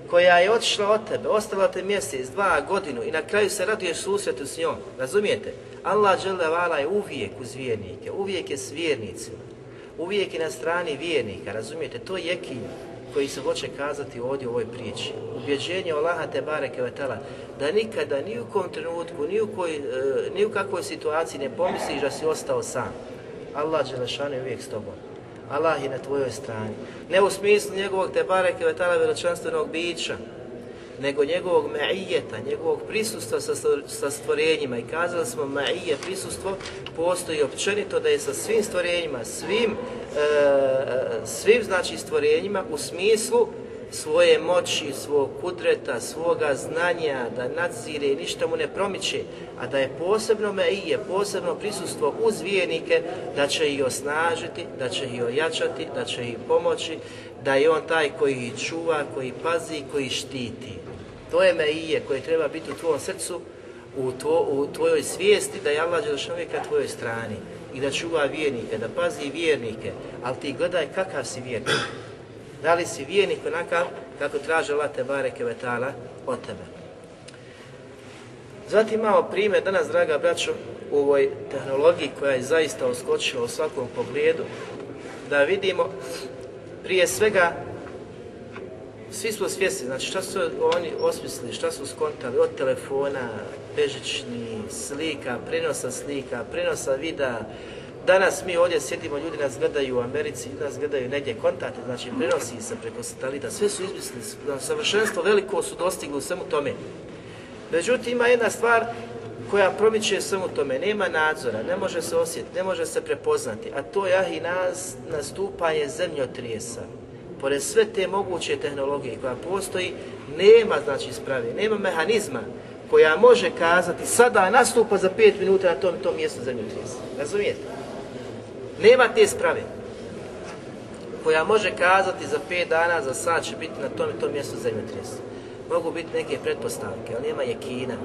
koja je otišla od tebe, ostala te mjesec, dva, godinu i na kraju se raduješ susretu s njom. Razumijete? Allah vala je uvijek uz vjernike, uvijek je s vjernicima, uvijek je na strani vjernika, razumijete? To je jekin koji se hoće kazati ovdje u ovoj priči. Ubjeđenje Allaha te bareke ve taala da nikada ni u kom trenutku, ni u, koj, e, ni u kakvoj situaciji ne pomisliš da si ostao sam. Allah Đelešanu je uvijek s tobom. Allah je na tvojoj strani. Ne u smislu njegovog te bareke ve taala veličanstvenog bića, nego njegovog ma'ijeta, njegovog prisustva sa, stvorenjima. I kazali smo ma'ije, prisustvo, postoji općenito da je sa svim stvorenjima, svim, e, svim znači stvorenjima u smislu svoje moći, svog kudreta, svoga znanja, da nadzire i ništa mu ne promiče, a da je posebno meije, posebno prisustvo uz vijenike, da će ih osnažiti, da će ih ojačati, da će ih pomoći, da je on taj koji ih čuva, koji pazi, koji štiti. To je meije koje treba biti u tvojom srcu, u, tvo, u tvojoj svijesti da je Allah Đelešanović ka tvojoj strani i da čuva vjernike, da pazi vjernike, ali ti gledaj kakav si vjernik. Da li si vjernik onakav kako traže Allah te bareke vetala od tebe. Zatim imamo primjer danas, draga braćo, u ovoj tehnologiji koja je zaista uskočila u svakom pogledu, da vidimo prije svega svi smo svjesni, znači šta su oni osmislili, šta su skontali od telefona, bežični, slika, prenosa slika, prenosa videa. Danas mi ovdje sjedimo, ljudi nas gledaju u Americi, ljudi nas gledaju negdje kontakte, znači prenosi se preko satelita, sve su izmislili, savršenstvo veliko su dostigli u svemu tome. Međutim, ima jedna stvar koja promiče svemu tome, nema nadzora, ne može se osjetiti, ne može se prepoznati, a to je i nas nastupanje zemljotrijesa pored sve te moguće tehnologije koja postoji, nema znači sprave, nema mehanizma koja može kazati sada nastupa za 5 minuta na tom tom mjestu zemljotresa. Razumijete? Nema te sprave koja može kazati za 5 dana, za sad će biti na tom tom mjestu zemljotresa. Mogu biti neke pretpostavke, ali nema je kina.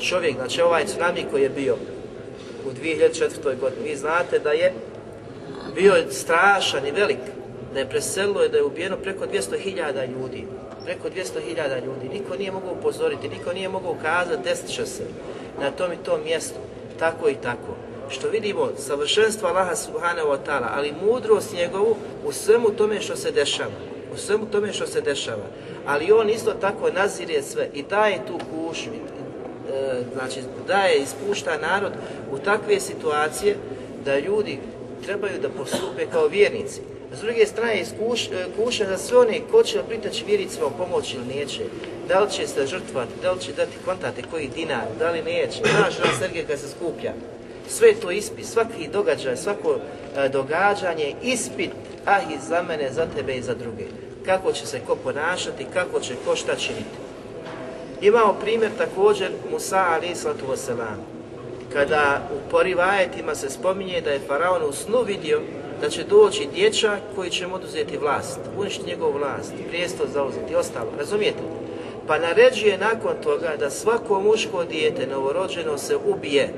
Čovjek, znači ovaj tsunami koji je bio u 2004. godini, vi znate da je bio strašan i velik, da je preselilo i da je ubijeno preko 200.000 ljudi. Preko 200.000 ljudi. Niko nije mogao upozoriti, niko nije mogao ukazati, desit će se na tom i tom mjestu. Tako i tako. Što vidimo, savršenstvo Allaha subhanahu wa ta'ala, ali mudrost njegovu u svemu tome što se dešava. U svemu tome što se dešava. Ali on isto tako nazire sve i daje tu kušnju, e, znači daje, ispušta narod u takve situacije da ljudi trebaju da postupe kao vjernici. S druge strane, iskuš, e, kuša za sve one ko će pritaći vjericima u pomoć ili neće. Da li će se žrtvati, da li će dati kontate koji dinar, da li neće. Znaš, na Sergej kad se skuplja. Sve to ispit, svaki događaj, svako e, događanje, ispit, ah i za mene, za tebe i za druge. Kako će se ko ponašati, kako će ko šta činiti. Imamo primjer također Musa alaih sallatu. Kada u porivajetima se spominje da je Faraon u snu vidio da će doći dječak koji će mu oduzeti vlast, uništiti njegovu vlast, prijestol zauzeti, ostalo, razumijete? Pa naređuje nakon toga da svako muško dijete novorođeno se ubije,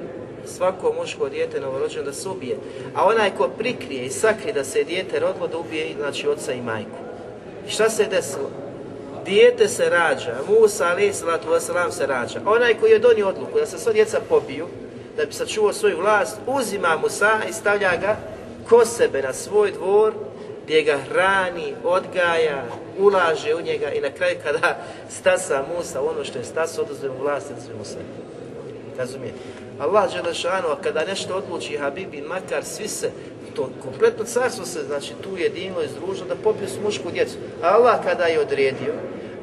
svako muško dijete novorođeno da se ubije, a onaj ko prikrije i sakrije da se dijete rodilo da ubije, znači oca i majku. I šta se desilo? Dijete se rađa, Musa alaih salatu wasalam se rađa. Onaj koji je donio odluku da se sva djeca pobiju, da bi sačuvao svoju vlast, uzima Musa i stavlja ga ko sebe na svoj dvor gdje ga hrani, odgaja, ulaže u njega i na kraju kada stasa Musa ono što je stasa, oduzme mu vlast oduzme mu sve. Razumijete? Allah Đelešanu, kada nešto odluči Habibi, makar svi se, to kompletno carstvo se, znači tu jedino i združilo da popiju mušku djecu. Allah kada je odredio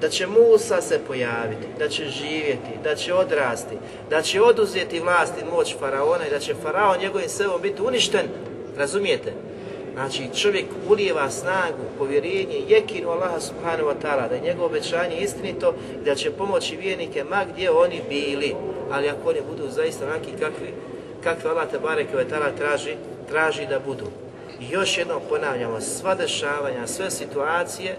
da će Musa se pojaviti, da će živjeti, da će odrasti, da će oduzeti vlast i moć Faraona i da će Faraon njegovim sebom biti uništen, Razumijete? Znači čovjek ulijeva snagu, povjerenje, jekinu Allaha subhanahu wa ta'ala, da je njegovo obećanje istinito i da će pomoći vjernike ma gdje oni bili. Ali ako oni budu zaista onaki kakvi, kakvi Allah wa ta'ala traži, traži da budu. I još jednom ponavljamo, sva dešavanja, sve situacije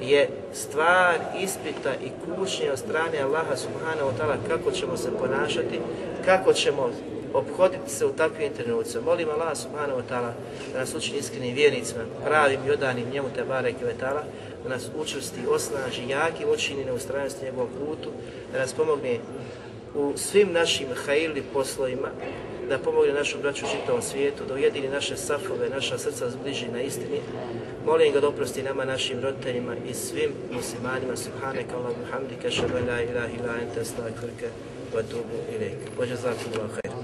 je stvar ispita i kušnje od strane Allaha subhanahu wa ta'ala kako ćemo se ponašati, kako ćemo obhoditi se u takvim trenucima. Molim Allah subhanahu wa da nas učini iskrenim vjernicima, pravim i njemu te bareke ve ta'ala, da nas učvrsti, osnaži, jakim učini na ustranosti njegovom putu, da nas pomogne u svim našim hajili poslovima, da pomogne našu braću u čitavom svijetu, da ujedini naše safove, naša srca zbliži na istini. Molim ga da nama, našim roditeljima i svim muslimanima. Subhaneka Allahu hamdika, šadu la ilaha ila ente, astagfirke, wa tubu ilaik. Wa jazakum Allah khair.